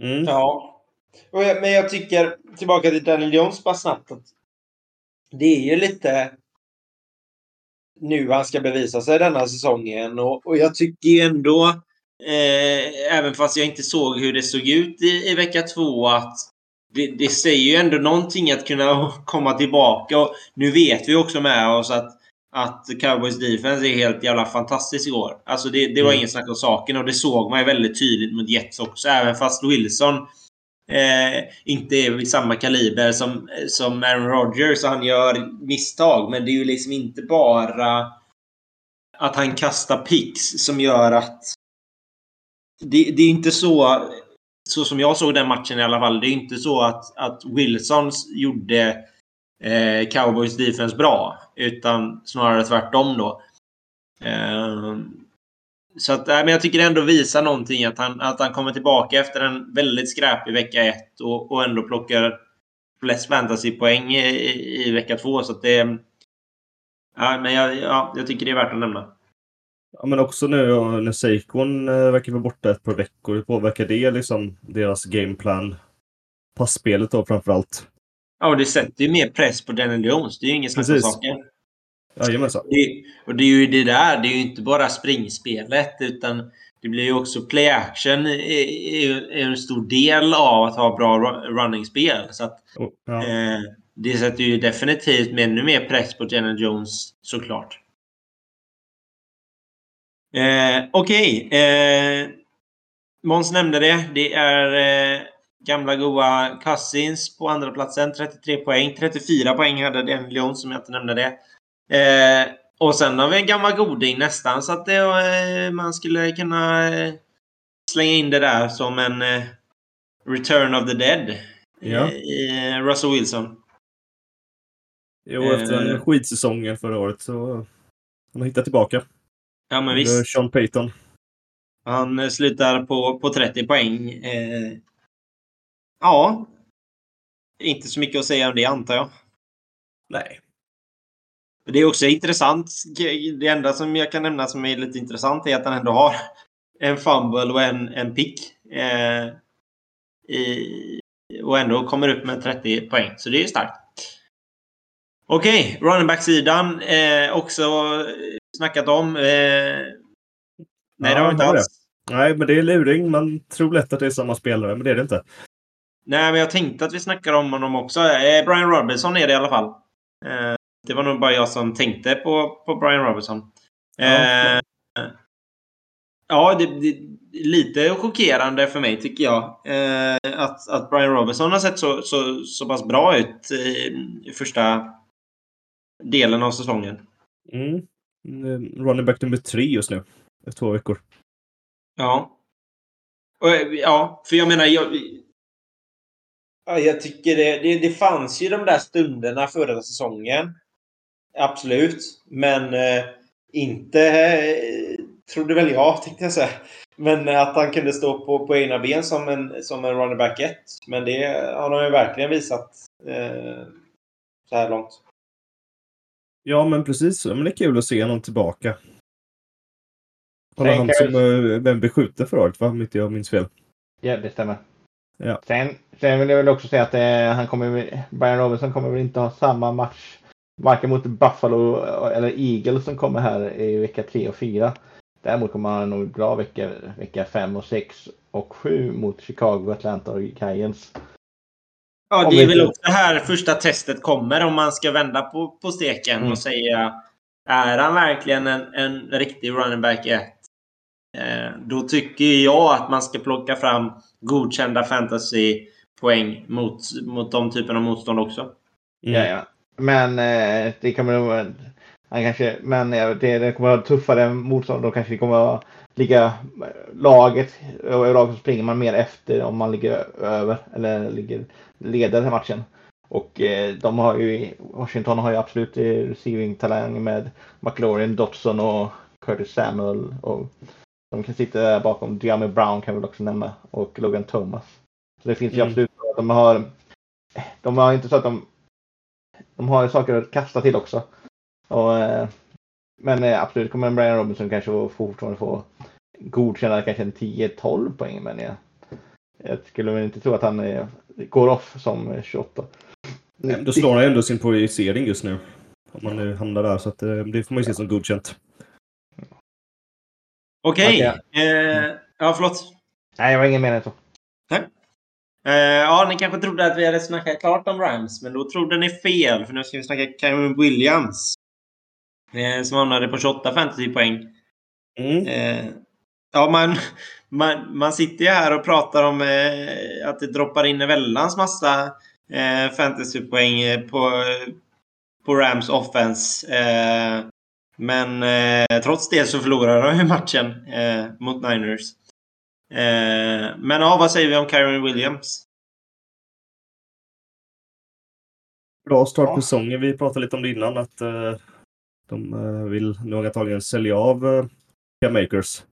Mm. Ja. Men jag tycker, tillbaka till Daniel Jones bara snabbt. Att det är ju lite nu han ska bevisa sig denna säsongen. Och, och jag tycker ju ändå Eh, även fast jag inte såg hur det såg ut i, i vecka två att det, det, säger ju ändå någonting att kunna komma tillbaka. Och nu vet vi också med oss att, att Cowboys defense är helt jävla fantastisk igår. Alltså det, det var mm. ingen snack om saken och det såg man ju väldigt tydligt mot Jets också. Även fast Wilson eh, inte är vid samma kaliber som, som Aaron Rodgers och han gör misstag. Men det är ju liksom inte bara att han kastar picks som gör att det, det, är inte så, så som jag såg den matchen i alla fall. Det är inte så att, att Wilsons gjorde eh, Cowboys defense bra. Utan snarare tvärtom då. Eh, så att, men jag tycker det ändå visar någonting att han, att han kommer tillbaka efter en väldigt skräpig vecka ett och, och ändå plockar flest fantasypoäng i, i, i vecka två. Så att det... Ja, men jag, ja, jag tycker det är värt att nämna. Ja, men också nu när Seikon eh, verkar vara borta ett par veckor. Hur påverkar det liksom deras gameplan? Passspelet då framförallt. Ja, det sätter ju mer press på Daniel Jones. Det är ju ingen snack om saken. Jajamensan. Det, och det är ju det där. Det är ju inte bara springspelet utan det blir ju också play action är, en stor del av att ha bra running-spel. Så att, oh, ja. eh, det sätter ju definitivt ännu mer press på Daniel Jones såklart. Eh, Okej. Okay. Eh, Måns nämnde det. Det är eh, gamla goa Cousins på andra platsen 33 poäng. 34 poäng hade Daniel Jones som jag inte nämnde det. Eh, och sen har vi en gammal goding nästan så att det, eh, man skulle kunna eh, slänga in det där som en eh, Return of the Dead. Ja. Russell Wilson. Jo, efter eh, skitsäsongen förra året så han har hittat tillbaka. Ja, men visst. Sean Payton. Han slutar på, på 30 poäng. Eh, ja. Inte så mycket att säga om det, antar jag. Nej. Det är också intressant. Det enda som jag kan nämna som är lite intressant är att han ändå har en fumble och en, en pick. Eh, i, och ändå kommer upp med 30 poäng. Så det är starkt. Okej, okay, running back-sidan. Eh, också snackat om. Eh, nej, ja, det har vi inte alls. Nej, men det är luring. Man tror lätt att det är samma spelare, men det är det inte. Nej, men jag tänkte att vi snackar om honom också. Eh, Brian Robinson är det i alla fall. Eh, det var nog bara jag som tänkte på, på Brian Robinson. Ja, eh, ja det, det, lite chockerande för mig tycker jag. Eh, att, att Brian Robinson har sett så, så, så pass bra ut i, i första delen av säsongen. Mm. Running back nummer tre just nu. Efter två veckor. Ja. Och, ja, för jag menar, jag, ja, jag tycker det, det, det fanns ju de där stunderna förra säsongen. Absolut. Men eh, inte eh, trodde väl jag, tänkte jag säga. Men att han kunde stå på, på egna ben som en, som en running back 1. Men det har han ju verkligen visat eh, så här långt. Ja, men precis. Men det är kul att se honom tillbaka. Var han som uh, vem beskjuter året, va? Om inte jag minns fel. Ja, det stämmer. Ja. Sen, sen vill jag väl också säga att eh, han kommer, Brian Robinson kommer väl inte ha samma match varken mot Buffalo eller Eagles som kommer här i vecka 3 och 4. Däremot kommer han nog bra vecka, vecka 5 och 6 och 7 mot Chicago, Atlanta och Giants. Ja, det är väl också här första testet kommer om man ska vända på, på steken mm. och säga är han verkligen en, en riktig running back 1? Eh, då tycker jag att man ska plocka fram godkända fantasy-poäng mot, mot de typerna av motstånd också. Mm. Ja, ja. Men eh, det kommer nog... Han kanske, men det, det kommer att vara tuffare motstånd. Då kanske det kommer att ligga laget och i laget springer man mer efter om man ligger över eller ligger leder matchen. Och eh, de har ju, Washington har ju absolut receiving-talang med McLaurin, Dotson och Curtis Samuel. Och de kan sitta där bakom. Diami Brown kan vi också nämna. Och Logan Thomas. Så det finns ju mm. absolut. De har, de har inte så att de de har saker att kasta till också. Och, eh, men eh, absolut kommer Brian Robinson kanske fortfarande få godkänna kanske en 10-12 poäng. Men jag, jag skulle väl inte tro att han är, går off som 28. Då slår han ändå sin projicering just nu. Om man nu hamnar där. Så att, eh, det får man ju se som godkänt. Okej. Okay. Eh, ja, förlåt. Nej, jag har ingen mening så. Nej. Uh, ja, ni kanske trodde att vi hade snackat klart om Rams, men då trodde ni fel. För nu ska vi snacka Cameron Williams. Uh, som hamnade på 28 fantasypoäng. Mm. Uh, ja, man, man, man sitter ju här och pratar om att det droppar in en väldans massa fantasypoäng på, på Rams offense. men trots det så förlorar de ju matchen mot Niners. Eh, men ja, vad säger vi om Kyron Williams? Bra start på säsongen. Vi pratade lite om det innan att eh, de eh, vill nog antagligen sälja av eh, Makers.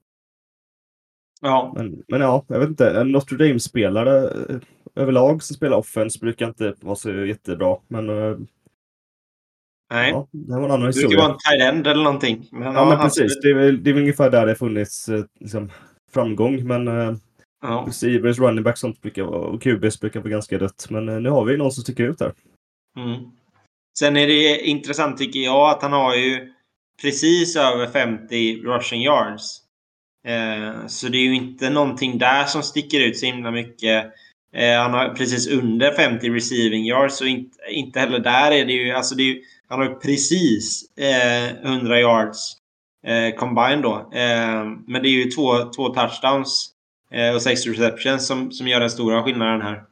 Ja. Men, men ja, jag vet inte. En Notre Dame-spelare eh, överlag som spelar offense brukar inte vara så jättebra. Men Nej. Ja, det var en annan historia. Det brukar vara en tight end eller någonting. Men, ja, men precis. Det är, det är väl ungefär där det funnits liksom, framgång. Men ja. receivers, running back sånt brukar och QBs brukar vara ganska dött. Men nu har vi någon som sticker ut här. Mm. Sen är det intressant tycker jag att han har ju precis över 50 rushing yards. Eh, så det är ju inte någonting där som sticker ut så himla mycket. Eh, han har precis under 50 receiving yards, så inte, inte heller där är det ju... Alltså det är, han har ju precis eh, 100 yards eh, combined då. Eh, men det är ju två, två touchdowns eh, och sex receptions som, som gör den stora skillnaden här.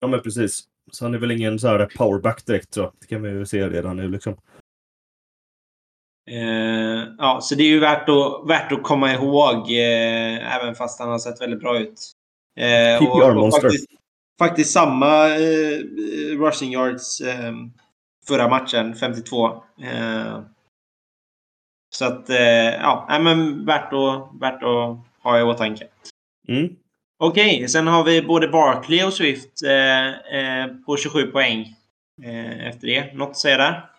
Ja, men precis. Så han är väl ingen så här powerback direkt, så det kan vi ju se redan nu liksom. Eh, ja, så det är ju värt att, värt att komma ihåg, eh, även fast han har sett väldigt bra ut. Eh, och, och faktiskt, faktiskt, samma eh, rushing yards förra matchen, 52. Eh, så att, eh, ja, men värt att, värt att ha i åtanke. Mm. Okej, okay, sen har vi både Barkley och Swift eh, eh, på 27 poäng eh, efter det. Något att säga där?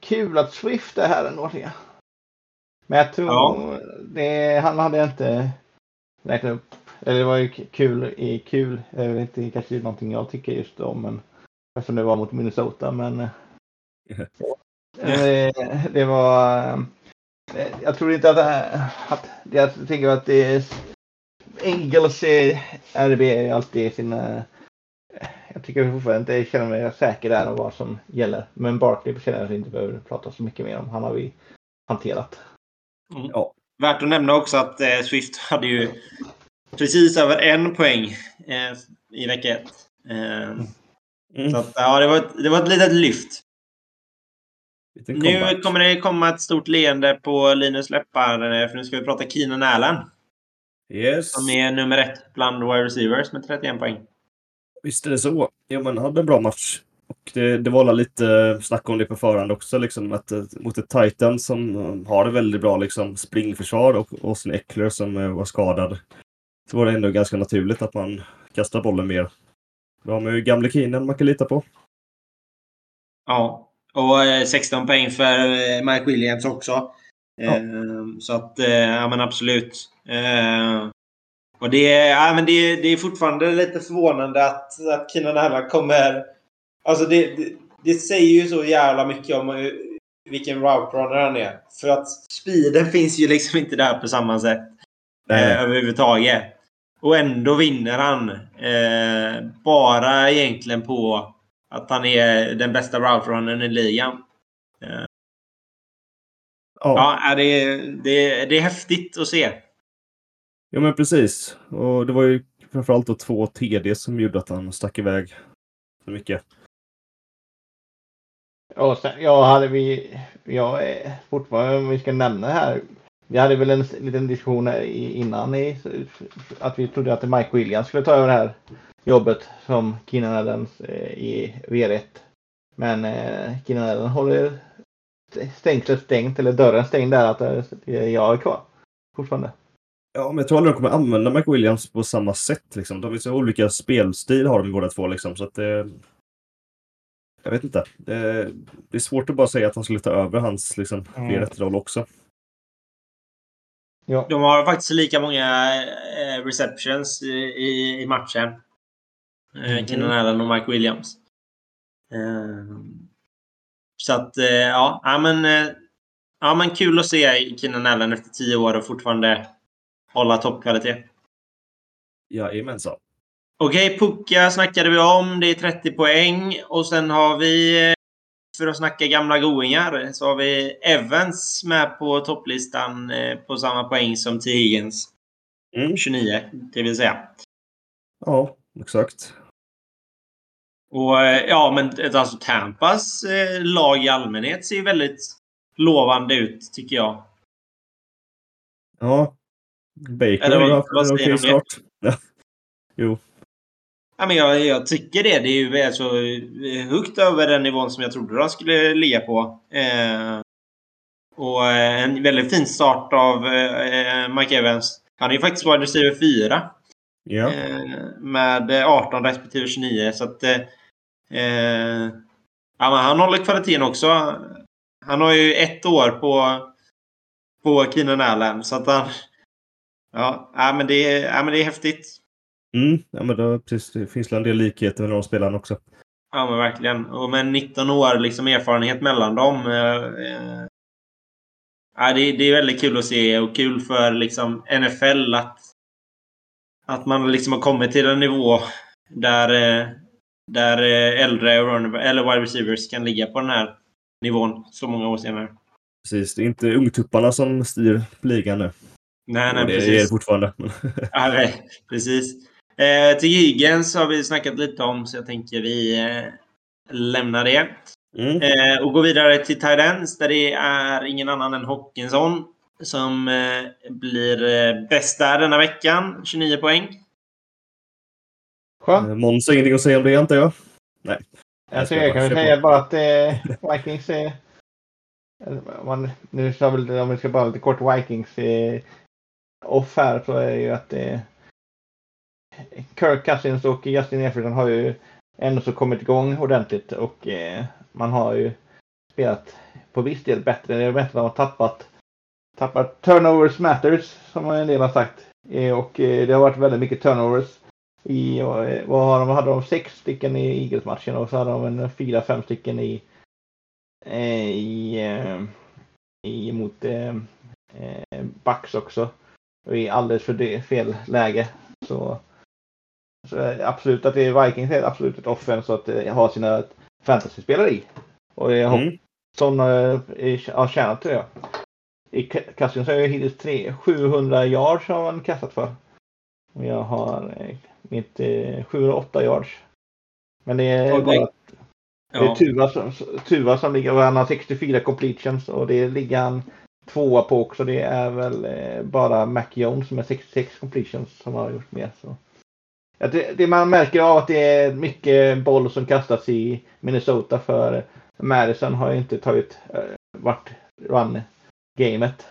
Kul att Swift är här ändå. Men jag tror ja. det, han hade inte räknat upp. Eller det var ju kul i kul. Jag vet inte kanske någonting jag tycker just om. Men eftersom det var mot Minnesota. Men det, det var jag tror inte att, att jag tänker att det är Engels RB är alltid sina jag tycker fortfarande inte känner mig säker där om vad som gäller. Men Barkley känner jag att vi inte behöver prata så mycket mer om. Han har vi hanterat. Mm. Ja. Värt att nämna också att eh, Swift hade ju precis över en poäng eh, i vecka ett. Eh, mm. Så att, ja, det var, ett, det var ett litet lyft. Nu kommer det komma ett stort leende på Linus läppar, eh, för nu ska vi prata Keenan Allen. Yes. Som är nummer ett bland wide receivers med 31 poäng. Visst är det så. Ja, man hade en bra match. Och det, det var lite snack om det på förhand också, liksom, att, eh, mot ett Titan som eh, har det väldigt bra liksom, springförsvar och Austin Eckler som var skadad. Så var det ändå ganska naturligt att man kastar bollen mer. Då har man ju gamle Keenan man kan lita på. Ja, och 16 eh, poäng för eh, Mike Williams också. Ja. Ehm, så att, eh, ja men absolut. Och det är, ja, men det, det är fortfarande lite förvånande att, att Keenan Allen kommer... Alltså det, det, det, säger ju så jävla mycket om vilken route runner han är. För att speeden finns ju liksom inte där på samma sätt. Eh, överhuvudtaget. Och ändå vinner han. Eh, bara egentligen på att han är den bästa route i ligan. Ja, ja det, är, det, det är häftigt att se. Ja, men precis. Och det var ju framförallt då två TD som gjorde att han stack iväg så mycket. Och sen, ja, hade vi, ja, fortfarande om vi ska nämna här. Vi hade väl en liten diskussion innan i, att vi trodde att Mike Williams skulle ta över här jobbet som Keenan Adams eh, i V1. Men eh, Keenan Adams håller stängslet stängt, eller dörren stängd där att eh, jag är kvar fortfarande. Ja, men jag tror aldrig de kommer använda Mike Williams på samma sätt. Liksom. De har så olika spelstil har de båda två. Liksom, så att det, jag vet inte. Det, det, är svårt att bara säga att han skulle ta över hans liksom, mm. roll också. Ja. De har faktiskt lika många eh, receptions i, i matchen. Mm. Keenan Allen och Mike Williams. Eh, så att, eh, ja, ja, men, eh, ja, men kul att se Keenan Allen efter tio år och fortfarande hålla toppkvalitet. Jajamensan. Okej, Pucka snackade vi om. Det är 30 poäng. Och sen har vi, för att snacka gamla goingar, så har vi Evans med på topplistan på samma poäng som T. Higgins. Mm. 29, det vill säga. Ja, exakt. Och eh, ja, men alltså Tampas eh, lag i allmänhet ser väldigt lovande ut, tycker jag. Ja. Baker har haft en okej start. Ja. Jo. Ja, men jag, jag, tycker det. Det är ju alltså högt över den nivån som jag trodde de skulle ligga på. Eh, och eh, en väldigt fin start av eh, Mike Evans. Han är ju faktiskt wide receiver 4. Ja. Eh, med 18 respektive 29. Så att Eh, ja, han håller kvaliteten också. Han har ju ett år på, på Keenan Allen. Så att han... Ja, ja, men det, är, ja, men det är häftigt. Mm, ja, men då, precis, det finns en del likheter med de spelarna också. Ja, men verkligen. Och med 19 år liksom erfarenhet mellan dem. Eh, eh, ja, det, det, är väldigt kul att se och kul för liksom NFL att, att man liksom har kommit till en nivå där, eh, där eh, äldre eller wide receivers kan ligga på den här nivån så många år senare. Precis, det är inte ungtupparna som styr ligan nu. Nej, nej, det precis. är det fortfarande. ja, nej, precis. Eh, till Higgins har vi snackat lite om, så jag tänker vi eh, lämnar det. Mm. Eh, och går vidare till Tyrens där det är ingen annan än Hockinson som eh, blir eh, bäst där denna veckan. 29 poäng. Skönt. Eh, Måns har ingenting att säga om det antar jag? Nej. Alltså, jag kan väl säga bara att eh, Vikings är... Man, nu sa väl, om vi ska bara lite kort Vikings eh, off här så är det ju att eh, Kirk Cousins och Justin Jefferson har ju ändå så kommit igång ordentligt och eh, man har ju spelat på viss del bättre. Det är bättre att man har tappat, tappat turnovers matters som en del har sagt. Eh, och eh, det har varit väldigt mycket turnovers. I, eh, vad har de, hade de sex stycken i Eagles-matchen och så hade de en fyra, fem stycken i, eh, i, eh, i mot eh, Bucks också. Och i alldeles för fel läge. Så, så absolut att det är Vikings är absolut ett offense att ha sina fantasyspelare i. Och jag mm. Som har tjänat tror jag. I Cassian så har jag hittills 700 yards har man kastat för. Och jag har mitt eh, 708 yards. Men det är bara det är Tuva, som, Tuva som ligger och han har 64 completions och det ligger han tvåa på också. Det är väl eh, bara Mac Jones som är 66 completions som har gjort mer. Så. Ja, det, det, man märker av att det är mycket boll som kastas i Minnesota för Madison har ju inte tagit eh, vart run-gamet.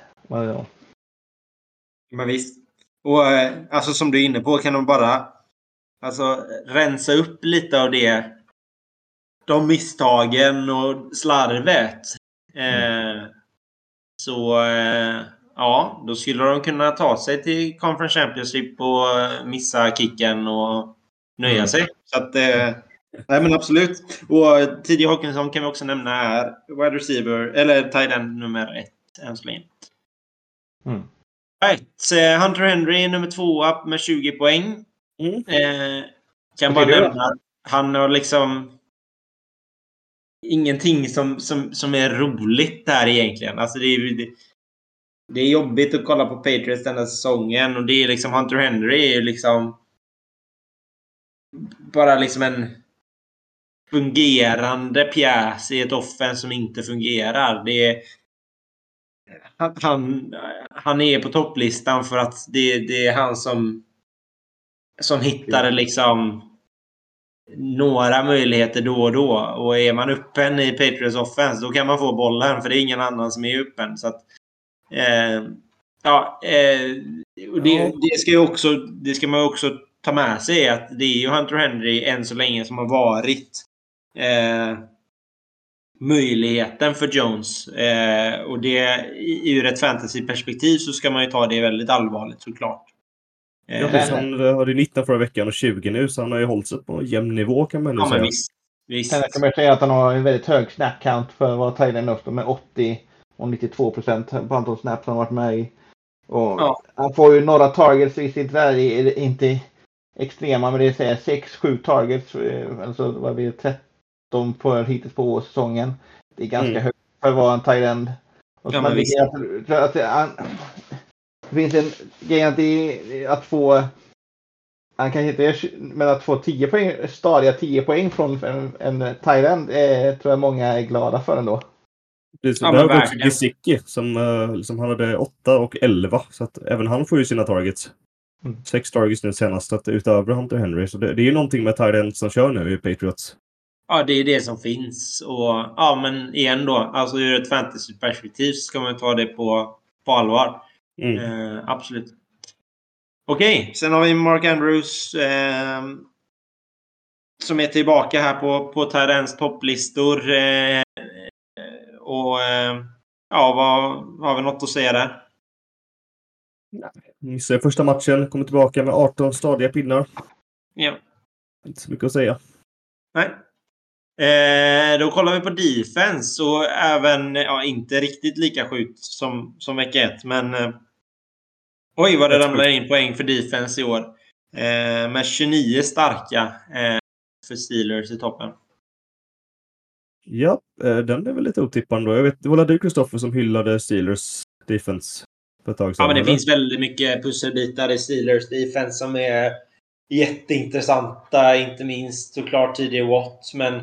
Men visst. Och alltså som du är inne på kan de bara alltså rensa upp lite av det. De misstagen och slarvet. Mm. Eh, så eh, ja, då skulle de kunna ta sig till Conference Championship och missa kicken och nöja mm. sig. Så att eh, Nej men absolut. Och Tidig Hawkinson kan vi också nämna är wide receiver, eller tight end nummer ett än så länge. Mm. Right. Eh, Hunter Henry nummer två med 20 poäng. Mm. Eh, kan bara nämna att han har liksom ingenting som, som, som är roligt där egentligen. Alltså det är, det, det är jobbigt att kolla på Patriots den här säsongen och det är liksom Hunter Henry är ju liksom bara liksom en fungerande pjäs i ett offense som inte fungerar. Det är, han, han är på topplistan för att det, det är han som, som hittar liksom några möjligheter då och då. Och är man öppen i Patriots offense då kan man få bollen för det är ingen annan som är öppen. Så att, eh, ja, eh, det, det, ska också, det ska man också ta med sig att det är ju Hunter Henry än så länge som har varit eh, möjligheten för Jones. Eh, och det ur ett fantasyperspektiv så ska man ju ta det väldigt allvarligt såklart. Ja, precis, han hade 19 förra veckan och 20 nu, så han har ju hållit sig på jämn nivå kan man ja, säga. Visst, visst. Sen kan man säga att han har en väldigt hög snap count för att vara Thailand också med 80 och 92 procent på antal snaps han varit med i. Och ja. Han får ju några targets, visst inte där är inte extrema, men det är 6-7 targets, eh, alltså vad blir det, 13 på hittills på säsongen. Det är ganska mm. högt för att vara en Thailand. Och ja, man att, att, att, det finns en grej att, det, att få han kan inte, men att få 10 poäng, stadiga 10 poäng från en, en Thailand eh, tror jag många är glada för ändå. Precis, ja, där har också Gesicki som, uh, som han hade 8 och 11. Så att även han får ju sina targets. Mm. Sex targets nu senast, att utöver Hunter Henry. Så det, det är ju någonting med Thailand som kör nu i Patriots. Ja, det är det som finns. Och ja, men igen då, alltså ur ett fantasyperspektiv så ska man ta det på, på allvar. Mm. Eh, absolut. Okej, okay, sen har vi Mark Andrews eh, som är tillbaka här på, på Tyrens topplistor. Eh, och eh, ja, vad, har vi något att säga där? Missade första matchen, kommer tillbaka med 18 stadiga pinnar. Ja. Inte så mycket att säga. Nej. Eh, då kollar vi på defense och även, ja inte riktigt lika sjukt som, som vecka ett, men eh, oj vad det ramlar in poäng för defense i år. Eh, med 29 starka eh, för Steelers i toppen. Ja, eh, den är väl lite otippad då. Jag vet, det var du Kristoffer som hyllade Steelers defense för ett tag sedan? Ja, men det eller? finns väldigt mycket pusselbitar i Steelers defense som är jätteintressanta. Inte minst såklart tidigare Watt, men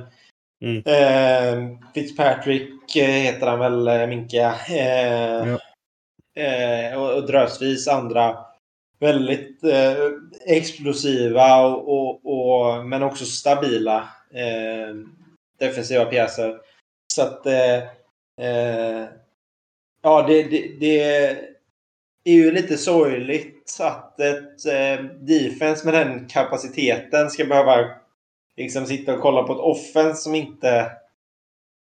Mm. Eh, Fitzpatrick eh, heter han väl, eh, Minka. Eh, ja. eh, och, och drösvis andra väldigt eh, explosiva och, och, och, men också stabila defensiva pjäser. Så att ja, det, det, det, är ju lite sorgligt att ett eh, defense med den kapaciteten ska behöva liksom sitta och kolla på ett offense som inte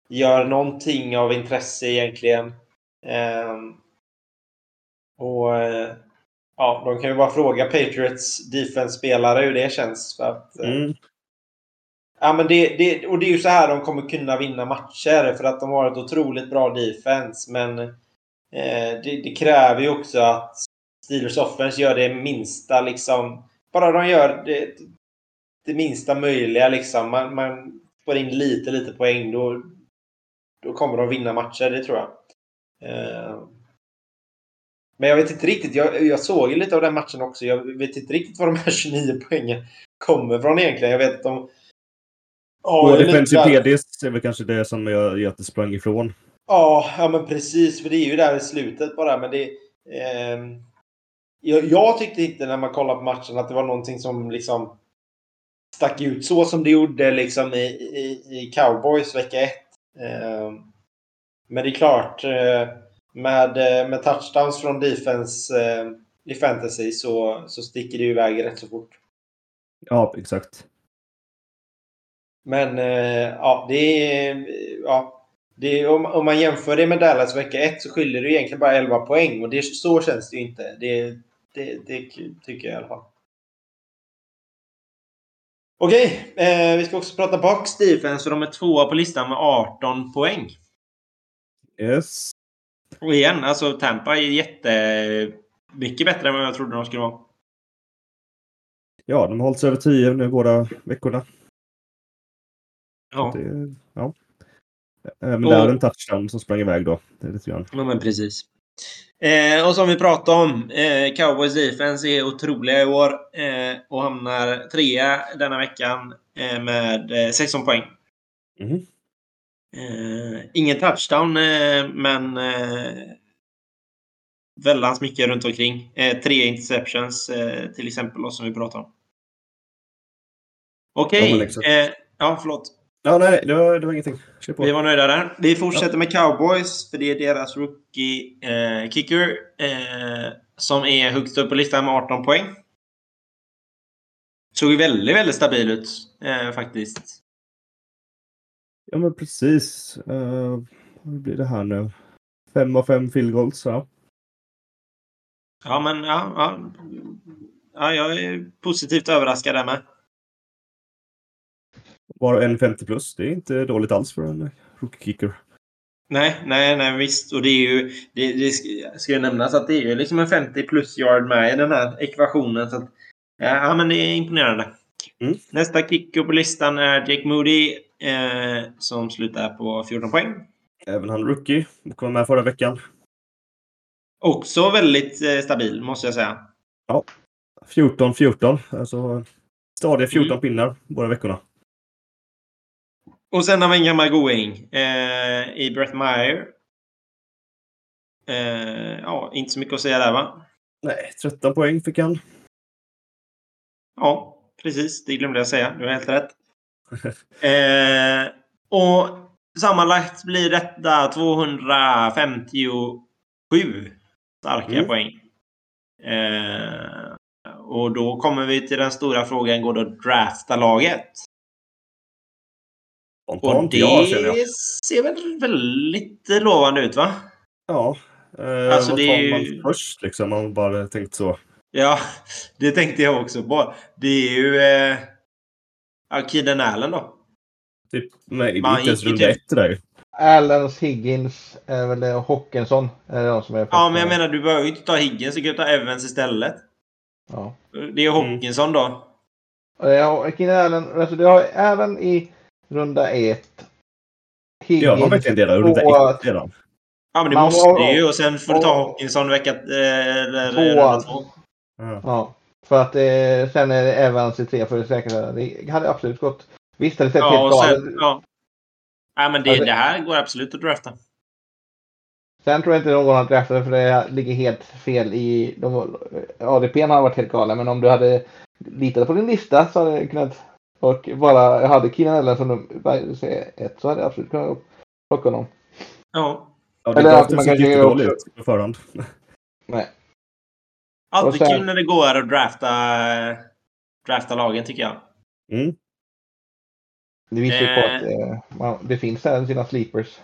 gör någonting av intresse egentligen. Ehm, och eh, ja, de kan ju bara fråga Patriots defense-spelare hur det känns. För att, eh, mm. Ja, men det, det, och det är ju så här de kommer kunna vinna matcher. För att de har ett otroligt bra defense. Men eh, det, det, kräver ju också att Steelers offense gör det minsta liksom. Bara de gör det, det minsta möjliga liksom. Man, man får in lite, lite poäng. Då, då kommer de vinna matcher, det tror jag. Eh, men jag vet inte riktigt. Jag, jag såg ju lite av den matchen också. Jag vet inte riktigt var de här 29 poängen kommer från egentligen. Jag vet att de... Ja, Defensive PDs är väl kanske det som jag det sprang ifrån. Ja, ja men precis. För det är ju där i slutet bara. Men det... Eh, jag, jag, tyckte inte när man kollade på matchen att det var någonting som liksom stack ut så som det gjorde liksom i, i, i Cowboys vecka 1. Eh, men det är klart. Eh, med, eh, med touchdowns från defense i fantasy så, så sticker det iväg rätt så fort. Ja, exakt. Men ja, det är... Ja, det är, om, om man jämför det med Dallas vecka 1 så skiljer det egentligen bara 11 poäng. Och det, så känns det ju inte. Det, det, det tycker jag i alla fall. Okej, eh, vi ska också prata Bucks defense för de är tvåa på listan med 18 poäng. Yes. Och igen, alltså Tampa är jätte... Mycket bättre än vad jag trodde de skulle vara. Ja, de har hållit sig över 10 nu båda veckorna. Ja. Det, ja. Men och, det är en touchdown som sprang iväg då. Det är lite grann. Ja, men precis. Eh, och som vi pratade om, eh, Cowboys defense är otroliga i år eh, och hamnar trea denna veckan eh, med 16 eh, poäng. Mm. Ingen touchdown, men väldigt mycket runt omkring. Tre interceptions till exempel, som vi pratade om. Okej. Okay. Ja, förlåt. Ja, nej, det var, det var ingenting. Vi var nöjda där. Vi fortsätter ja. med Cowboys, för det är deras rookie eh, eh, som är högst upp på listan med 18 poäng. Såg väldigt, väldigt stabil ut eh, faktiskt. Ja men precis. Uh, vad blir det här nu? Fem av fem field goals, ja. Ja men ja, ja. ja jag är positivt överraskad där med. Bara en 50 plus. Det är inte dåligt alls för en rookie kicker. Nej, nej, nej visst. Och det är ju... Det, det ska ju nämnas att det är ju liksom en 50 plus yard med i den här ekvationen. Så att, ja, men det är imponerande. Mm. Nästa kicker på listan är Jake Moody eh, som slutar på 14 poäng. Även han rookie. Kom med förra veckan. Också väldigt eh, stabil, måste jag säga. Ja. 14-14. Alltså stadiga 14 mm. pinnar båda veckorna. Och sen har vi en gammal going eh, i Brett Meyer. Eh, ja, inte så mycket att säga där va? Nej, 13 poäng fick han. Ja, precis. Det glömde jag säga. Du har helt rätt. eh, och sammanlagt blir detta 257 starka mm. poäng. Eh, och då kommer vi till den stora frågan, går det att drafta laget? Spontant och det ja, jag. ser väl väldigt lovande ut va? Ja. Eh, alltså, vad det tar ju... man först liksom? Man bara tänkt så. Ja, det tänkte jag också på. Det är ju... Eh, Ja, Kiden Allen då? Typ, nej, det är inte ens runda ett där Allens, Higgins, är väl det, Hockenson är de som är Ja, men jag menar du behöver ju inte ta Higgins, du kan ju ta Evans istället. Ja. Det är Hockenson mm. då. Ja, Keenan Allen, alltså du har Allen i runda ett. Higgins ja, man verkligen delar runda ett redan. Ja, men det måste du ju och sen får du ta Hockenson vecka... Eh, eller runda två. Ja. För att eh, sen är det Evans i tre för det säkra. Det hade absolut gått. Visst hade det sett ja, helt galet ut. Ja. Nej, men det, alltså, det här går absolut att drafta. Sen tror jag inte någon har draftat för det ligger helt fel i... De, ADP har varit helt galen, men om du hade litat på din lista så hade det kunnat... Och bara hade Keenan Allen som ett så hade jag absolut kunnat plocka honom. Ja. Ja, det Eller att man kanske gör dåligt på förhand. Nej. Alltid sen... kul när det går att drafta, drafta lagen tycker jag. Mm. Det visar ju på att eh, man, det finns här sina sleepers.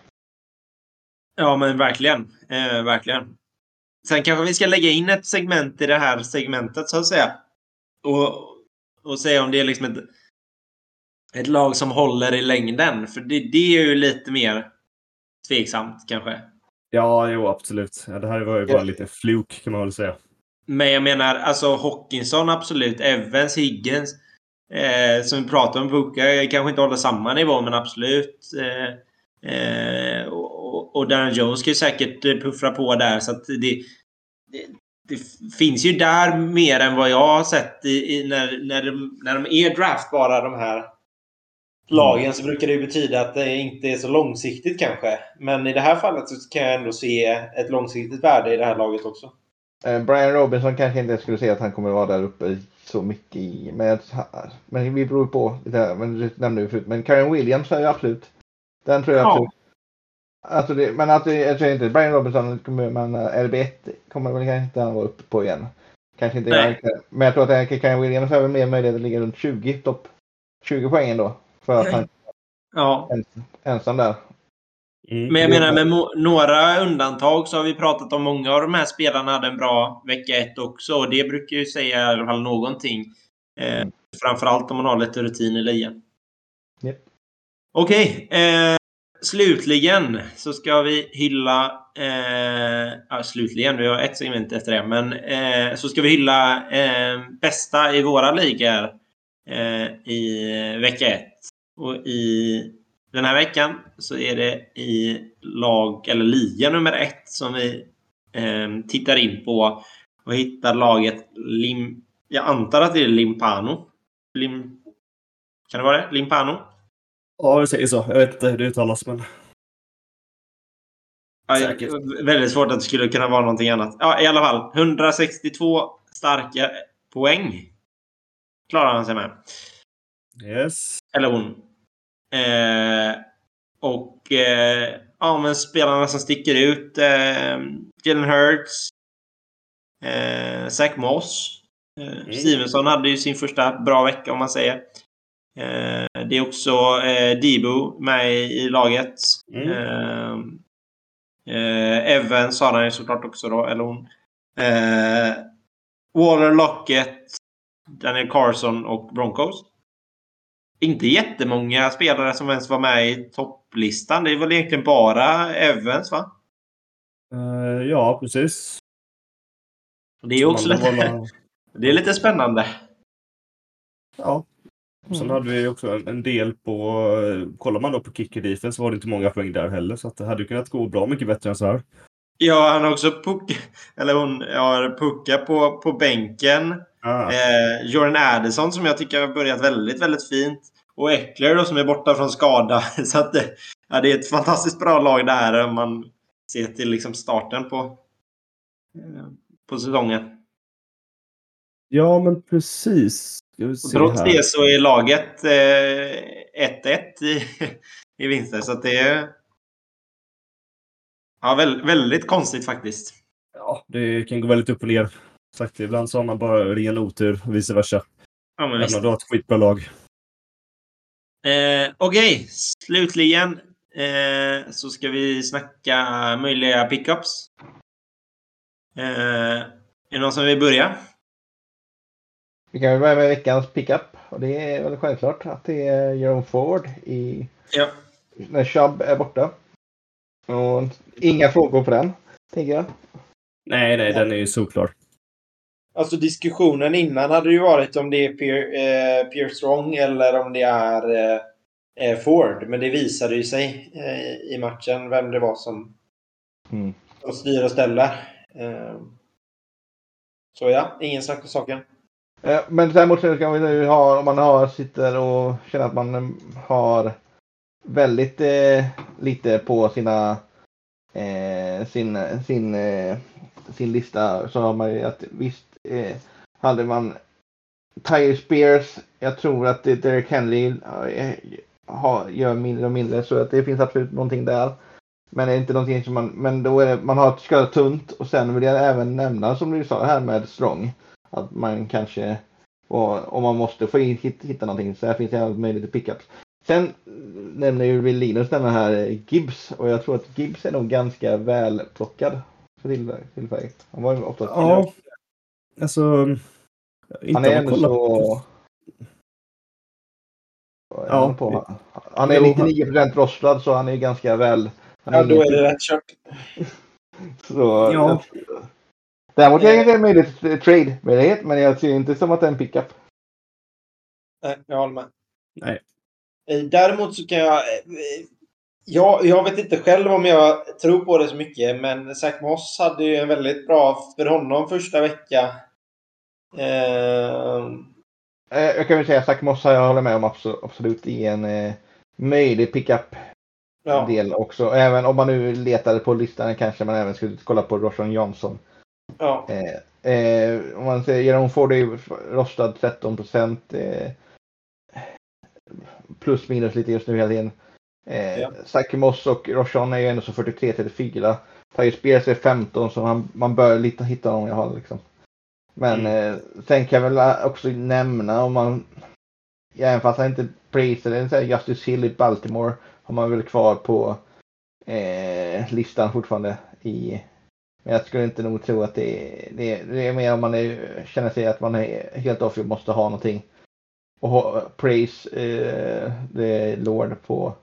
Ja, men verkligen. Eh, verkligen. Sen kanske vi ska lägga in ett segment i det här segmentet, så att säga. Och, och se om det är liksom ett, ett lag som håller i längden. För det, det är ju lite mer tveksamt kanske. Ja, jo absolut. Ja, det här var ju bara ja. lite fluk kan man väl säga. Men jag menar, alltså Hockinson absolut. Evans, Higgins. Eh, som vi pratade om, Puka kanske inte håller samma nivå, men absolut. Eh, eh, och, och Darren Jones kan ju säkert puffra på där. Så att det, det, det finns ju där mer än vad jag har sett i, i, när, när, de, när de är draftbara, de här lagen, så brukar det ju betyda att det inte är så långsiktigt kanske. Men i det här fallet så kan jag ändå se ett långsiktigt värde i det här laget också. Eh, Brian Robinson kanske inte skulle säga att han kommer vara där uppe så mycket i. Men, men vi beror på lite Men det nämnde vi förut. Men Karen Williams är ju absolut. Den tror jag ja. absolut. Alltså det, men att jag tror inte Brian Robinson kommer, men eh, RB1 kommer väl kanske inte han vara uppe på igen. Kanske inte. Jag, men jag tror att Karen Williams har väl mer möjlighet att ligga runt 20 topp 20 poäng ändå. För att han ja. ensam där. Mm. Men jag menar med några undantag så har vi pratat om många av de här spelarna hade en bra vecka ett också. Och det brukar ju säga i alla fall någonting. Eh, mm. Framförallt om man har lite rutin i ligan. Yep. Okej. Okay, eh, slutligen så ska vi hylla... Eh, ja, slutligen, vi har ett segment efter det. Men eh, så ska vi hylla eh, bästa i våra ligor eh, i vecka ett. Och i den här veckan så är det i lag, eller liga nummer ett som vi eh, tittar in på och hittar laget Lim... Jag antar att det är Limpano. Lim... Kan det vara det? Limpano? Ja, jag säger så. Jag vet inte hur det uttalas, men... Ja, väldigt svårt att det skulle kunna vara någonting annat. Ja, i alla fall. 162 starka poäng klarar han sig med. Yes. Eller hon. Eh, och eh, ja, men spelarna som sticker ut. Eh, Jalen Hurts. Eh, Zach Moss. Eh, mm. Stevenson hade ju sin första bra vecka om man säger. Eh, det är också eh, Debo med i laget. Mm. Eh, eh, Evans har han ju såklart också då, eller hon. Waller Lockett, Daniel Carson och Broncos inte jättemånga spelare som ens var med i topplistan. Det är väl egentligen bara Evans, va? Uh, ja, precis. Det är också lite, hålla... det är lite spännande. Ja. Sen mm. hade vi också en del på... Kollar man då på kicker defense så var det inte många poäng där heller. Så att det hade kunnat gå bra mycket bättre än så här. Ja, han har också puck, eller hon har pucka på, på bänken. Ah. Eh, Jordan Addison som jag tycker har börjat väldigt, väldigt fint. Och Eckler då som är borta från skada. Så att ja, det är ett fantastiskt bra lag där om man ser till liksom starten på, eh, på säsongen. Ja, men precis. trots det så är laget 1-1 eh, i, i vinster. Så det är ja, väldigt, väldigt konstigt faktiskt. Ja, det kan gå väldigt upp och ner. Sagt, ibland så har man bara ren otur och vice versa. Ja, men visst. du har ett skitbra lag. Eh, Okej, okay. slutligen eh, så ska vi snacka möjliga pickups. Eh, är det någon som vill börja? Vi kan börja med veckans pickup. Och det är väl självklart att det är Jerome Ford i... Ja. När Chubb är borta. Och inga frågor på den, tänker jag. Nej, nej, den är ju såklar. Alltså diskussionen innan hade ju varit om det är Pierre, eh, Pierre Strong eller om det är eh, eh, Ford. Men det visade ju sig eh, i matchen vem det var som mm. styr och ställer. Eh, så ja, ingen snack på saken. Eh, men däremot så kan vi ha, om man har, sitter och känner att man har väldigt lite på sina sin, sin, sin lista så har man ju att visst eh, hade man Tyre Spears, jag tror att Derek Henry eh, har, gör mindre och mindre så att det finns absolut någonting där. Men det är inte någonting som man, men då är det, man har ett ska tunt och sen vill jag även nämna som du sa här med Strong. Att man kanske, om man måste få in, hitta, hitta någonting så här finns det möjlighet till pickups. Sen nämner ju Linus den här eh, Gibbs och jag tror att Gibbs är nog ganska välplockad för tillfället. Han var ju ofta Ja, alltså. Inte han är ändå så... Ja, på. Han är 99 procent rostad så han är ganska väl... Ja, då är det rätt kört. så, ja. Däremot är det en möjlighet trade-möjlighet, men jag ser inte som att det är en pickup. Nej, jag håller med. Nej. Eh, däremot så kan jag... Eh, jag, jag vet inte själv om jag tror på det så mycket, men Zach Moss hade ju en väldigt bra för honom första vecka. Eh... Jag kan väl säga att Zach Moss jag håller med om absolut i en eh, möjlig pickup ja. del också. Även om man nu letade på listan kanske man även skulle kolla på Roshan Johnson. Ja. Eh, eh, om man säger Jeroen Ford är rostad 13 procent. Eh, plus minus lite just nu hela tiden. Eh, ja. Och Roshan är ju ändå så 43-34. Tyre Spears är 15 så man, man bör lite hitta någon jag har liksom. Men mm. eh, sen kan jag väl också nämna om man även fast han inte prisar eller Justice Hill i Baltimore har man väl kvar på eh, listan fortfarande i men jag skulle inte nog tro att det är, det är, det är mer om man är, känner sig att man är helt off och måste ha någonting och ha, praise eh, the Lord på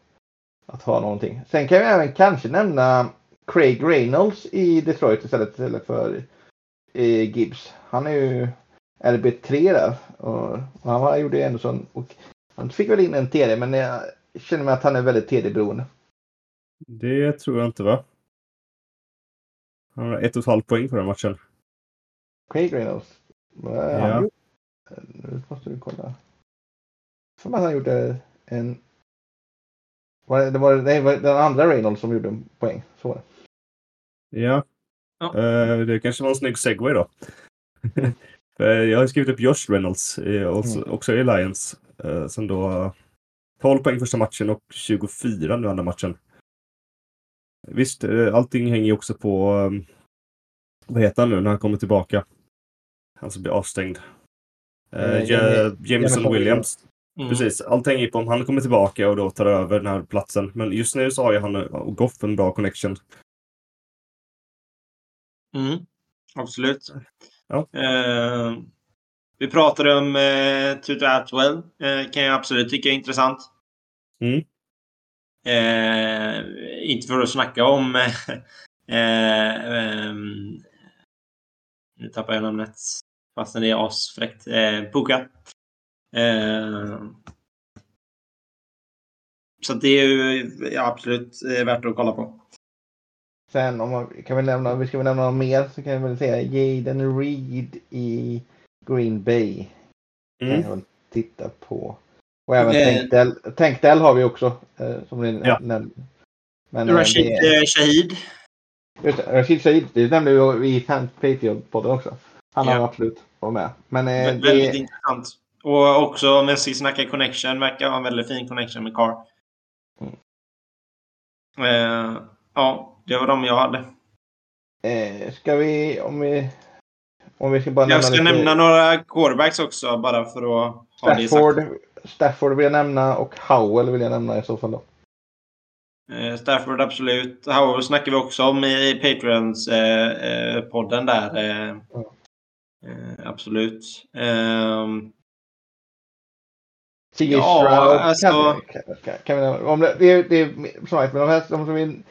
att ha någonting. Sen kan vi även kanske nämna Craig Reynolds i Detroit istället, istället för eh, Gibbs. Han är ju RB3 där och, och han gjorde ändå sån och han fick väl in en TD men jag känner mig att han är väldigt TD-beroende. Det tror jag inte va? Han har ett och ett halvt poäng på den matchen. Craig Reynolds? Ja. Nu måste du kolla för att han gjorde en... Var det, det, var, det var den andra Reynolds som gjorde en poäng. Så var det. Ja. Ja. Uh, det kanske var en snygg segway då. jag har skrivit upp Josh Reynolds också, mm. också i Lions. Som då 12 poäng första matchen och 24 nu andra matchen. Visst, allting hänger ju också på vad heter han nu när han kommer tillbaka? Han som blir avstängd. Uh, Jameson Williams. Mm. Precis, allt hänger på om han kommer tillbaka och då tar över den här platsen. Men just nu så har ju han och Goff en bra connection. Mm, absolut. Ja. Uh, vi pratade om uh, Tutu Atwell. Uh, kan jag absolut tycka är intressant. Mm. Uh, inte för att snacka om... um, nu tappar jag namnet. Fastän det är asfräckt. Uh, Puka. Eh, så det är ju ja, absolut eh, värt att kolla på. Sen om man kan vi nämna, vi ska väl nämna något mer så kan jag väl säga Jaden Reed i Green Bay. Mm. Kan jag titta på. Och även eh, Tank Dell, har vi också. Eh, som ni ja. nämnde. Men, Rashid det, Shahid. Just Rashid Shahid, det nämnde vi i Patriot-podden också. Han ja. har absolut varit med. Men, eh, väldigt det, intressant. Och också om vi snackar connection, verkar ha en väldigt fin connection med Carr. Mm. Eh, ja, det var de jag hade. Eh, ska vi, om vi... Om vi ska bara jag ska lite... nämna några quarterbacks också, bara för att ha Stafford, det sagt. Stafford vill jag nämna och Howell vill jag nämna i så fall då. Eh, Stafford absolut. Howell snackar vi också om i Patreons-podden eh, eh, där. Mm. absolut. CJ ja, Stroud. Alltså... Kan, kan, kan, vi om det, det, det är som sagt, men de här de som vi,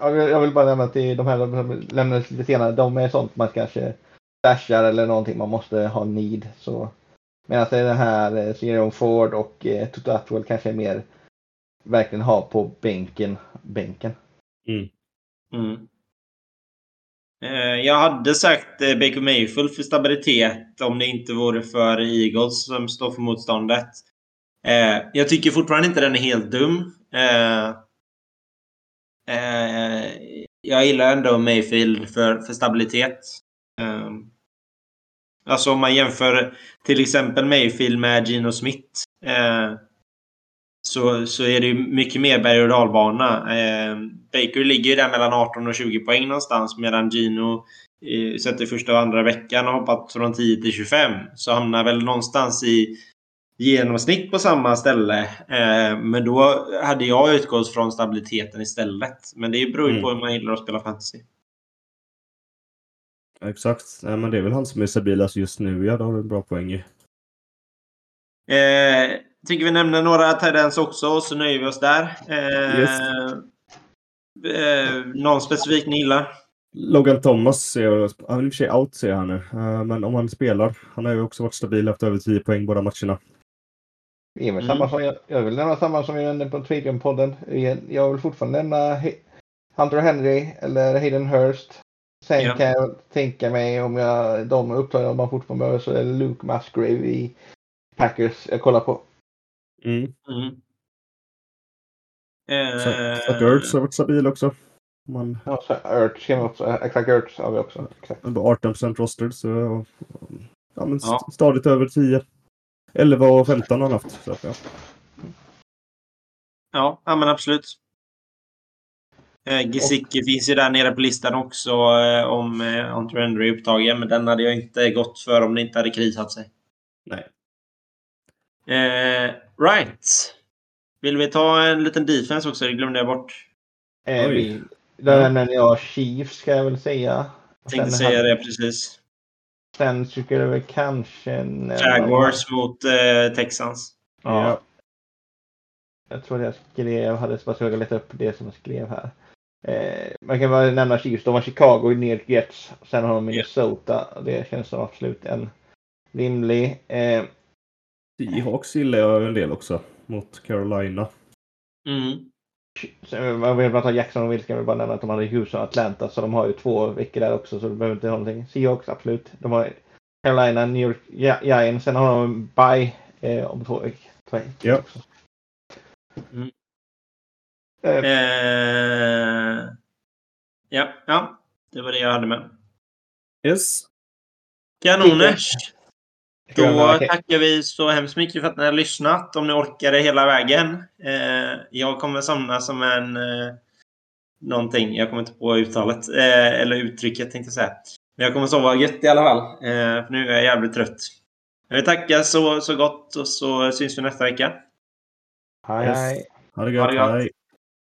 jag vill bara nämna att det är de här som lämnades lite senare, de är sånt man kanske stashar eller någonting man måste ha need. Så, medan det är den här eh, Sirion Ford och eh, Toto Atwell kanske är mer verkligen ha på bänken. bänken. Mm. Mm. Eh, jag hade sagt eh, Baker Mayfield för stabilitet om det inte vore för Eagles som står för motståndet. Jag tycker fortfarande inte den är helt dum. Eh, jag gillar ändå Mayfield för, för stabilitet. Eh, alltså om man jämför till exempel Mayfield med Gino Smith. eh, så, så är det mycket mer berg och dalbana. Eh, Baker ligger ju där mellan 18 och 20 poäng någonstans medan Gino uh, eh, sett i första och andra veckan har hoppat från 10 till 25. Så hamnar väl någonstans i genomsnitt på samma ställe. Eh, men då hade jag utgått från stabiliteten istället. Men det beror ju mm. på hur man gillar att spela fantasy. Exakt. Nej, men det är väl han som är stabilast just nu. Ja, då har du en bra poäng i. Eh, tycker vi nämner några tendens också, så nöjer vi oss där. Eh, yes. eh, någon specifik ni gillar? Logan Thomas, är, han är i och för sig out säger han nu. Uh, men om han spelar. Han har ju också varit stabil efter över 10 poäng båda matcherna. Det är väl samma mm. som jag, jag vill nämna samma som jag nämnde på Trivium-podden. Jag vill fortfarande nämna Hunter Henry eller Hayden Hurst. Sen ja. kan jag tänka mig om jag, de upptagna om man fortfarande behöver så är Luke Musgrave i Packers jag kollar på. Mm. Mm. Uh, Ertz har varit stabil också. Man... Ja, Ertz kan också. Exakt, Ertz har vi också. Exakt. 18% roster så ja, men ja. stadigt över 10. 11 och 15 har han haft. Så, ja. Ja, ja, men absolut. Eh, Gesicki och... finns ju där nere på listan också eh, om eh, Hunter Henry är upptagen. Men den hade jag inte gått för om det inte hade krisat sig. Nej. Eh, right. Vill vi ta en liten defense också? Det glömde jag bort. Eh, vi, där nämnde jag Chiefs ska jag väl säga. Tänkte säga hade... det precis. Sen tycker jag väl kanske... Jaguars mot eh, Texans. Ja. ja. Jag tror jag skrev, hade bara försökt leta upp det som jag skrev här. Eh, man kan bara nämna Chiefs. De har Chicago i New Jets. Sen har de Minnesota. Yeah. Det känns som absolut en rimlig. Eh, Seahawks gillar jag en del också. Mot Carolina. Mm. Jag vill bara ta Jackson och Wills kan vi bara nämna att de hade Houston och Atlanta så de har ju två veckor där också så du behöver inte ha någonting. Seahawks absolut. De har Carolina, New York Giants. Sen har de Bye eh, om två veckor. Ja. Mm. Eh. Eh, ja, ja, det var det jag hade med. Yes. Kanoners. Då tackar vi så hemskt mycket för att ni har lyssnat. Om ni orkade hela vägen. Eh, jag kommer somna som en... Eh, någonting. Jag kommer inte på uttalet. Eh, eller uttrycket tänkte jag säga. Men jag kommer sova gött i alla fall. Eh, för nu är jag jävligt trött. Jag vill tacka så, så gott och så syns vi nästa vecka. Hej, hej. Ha det gott. Ha det gott. Hej.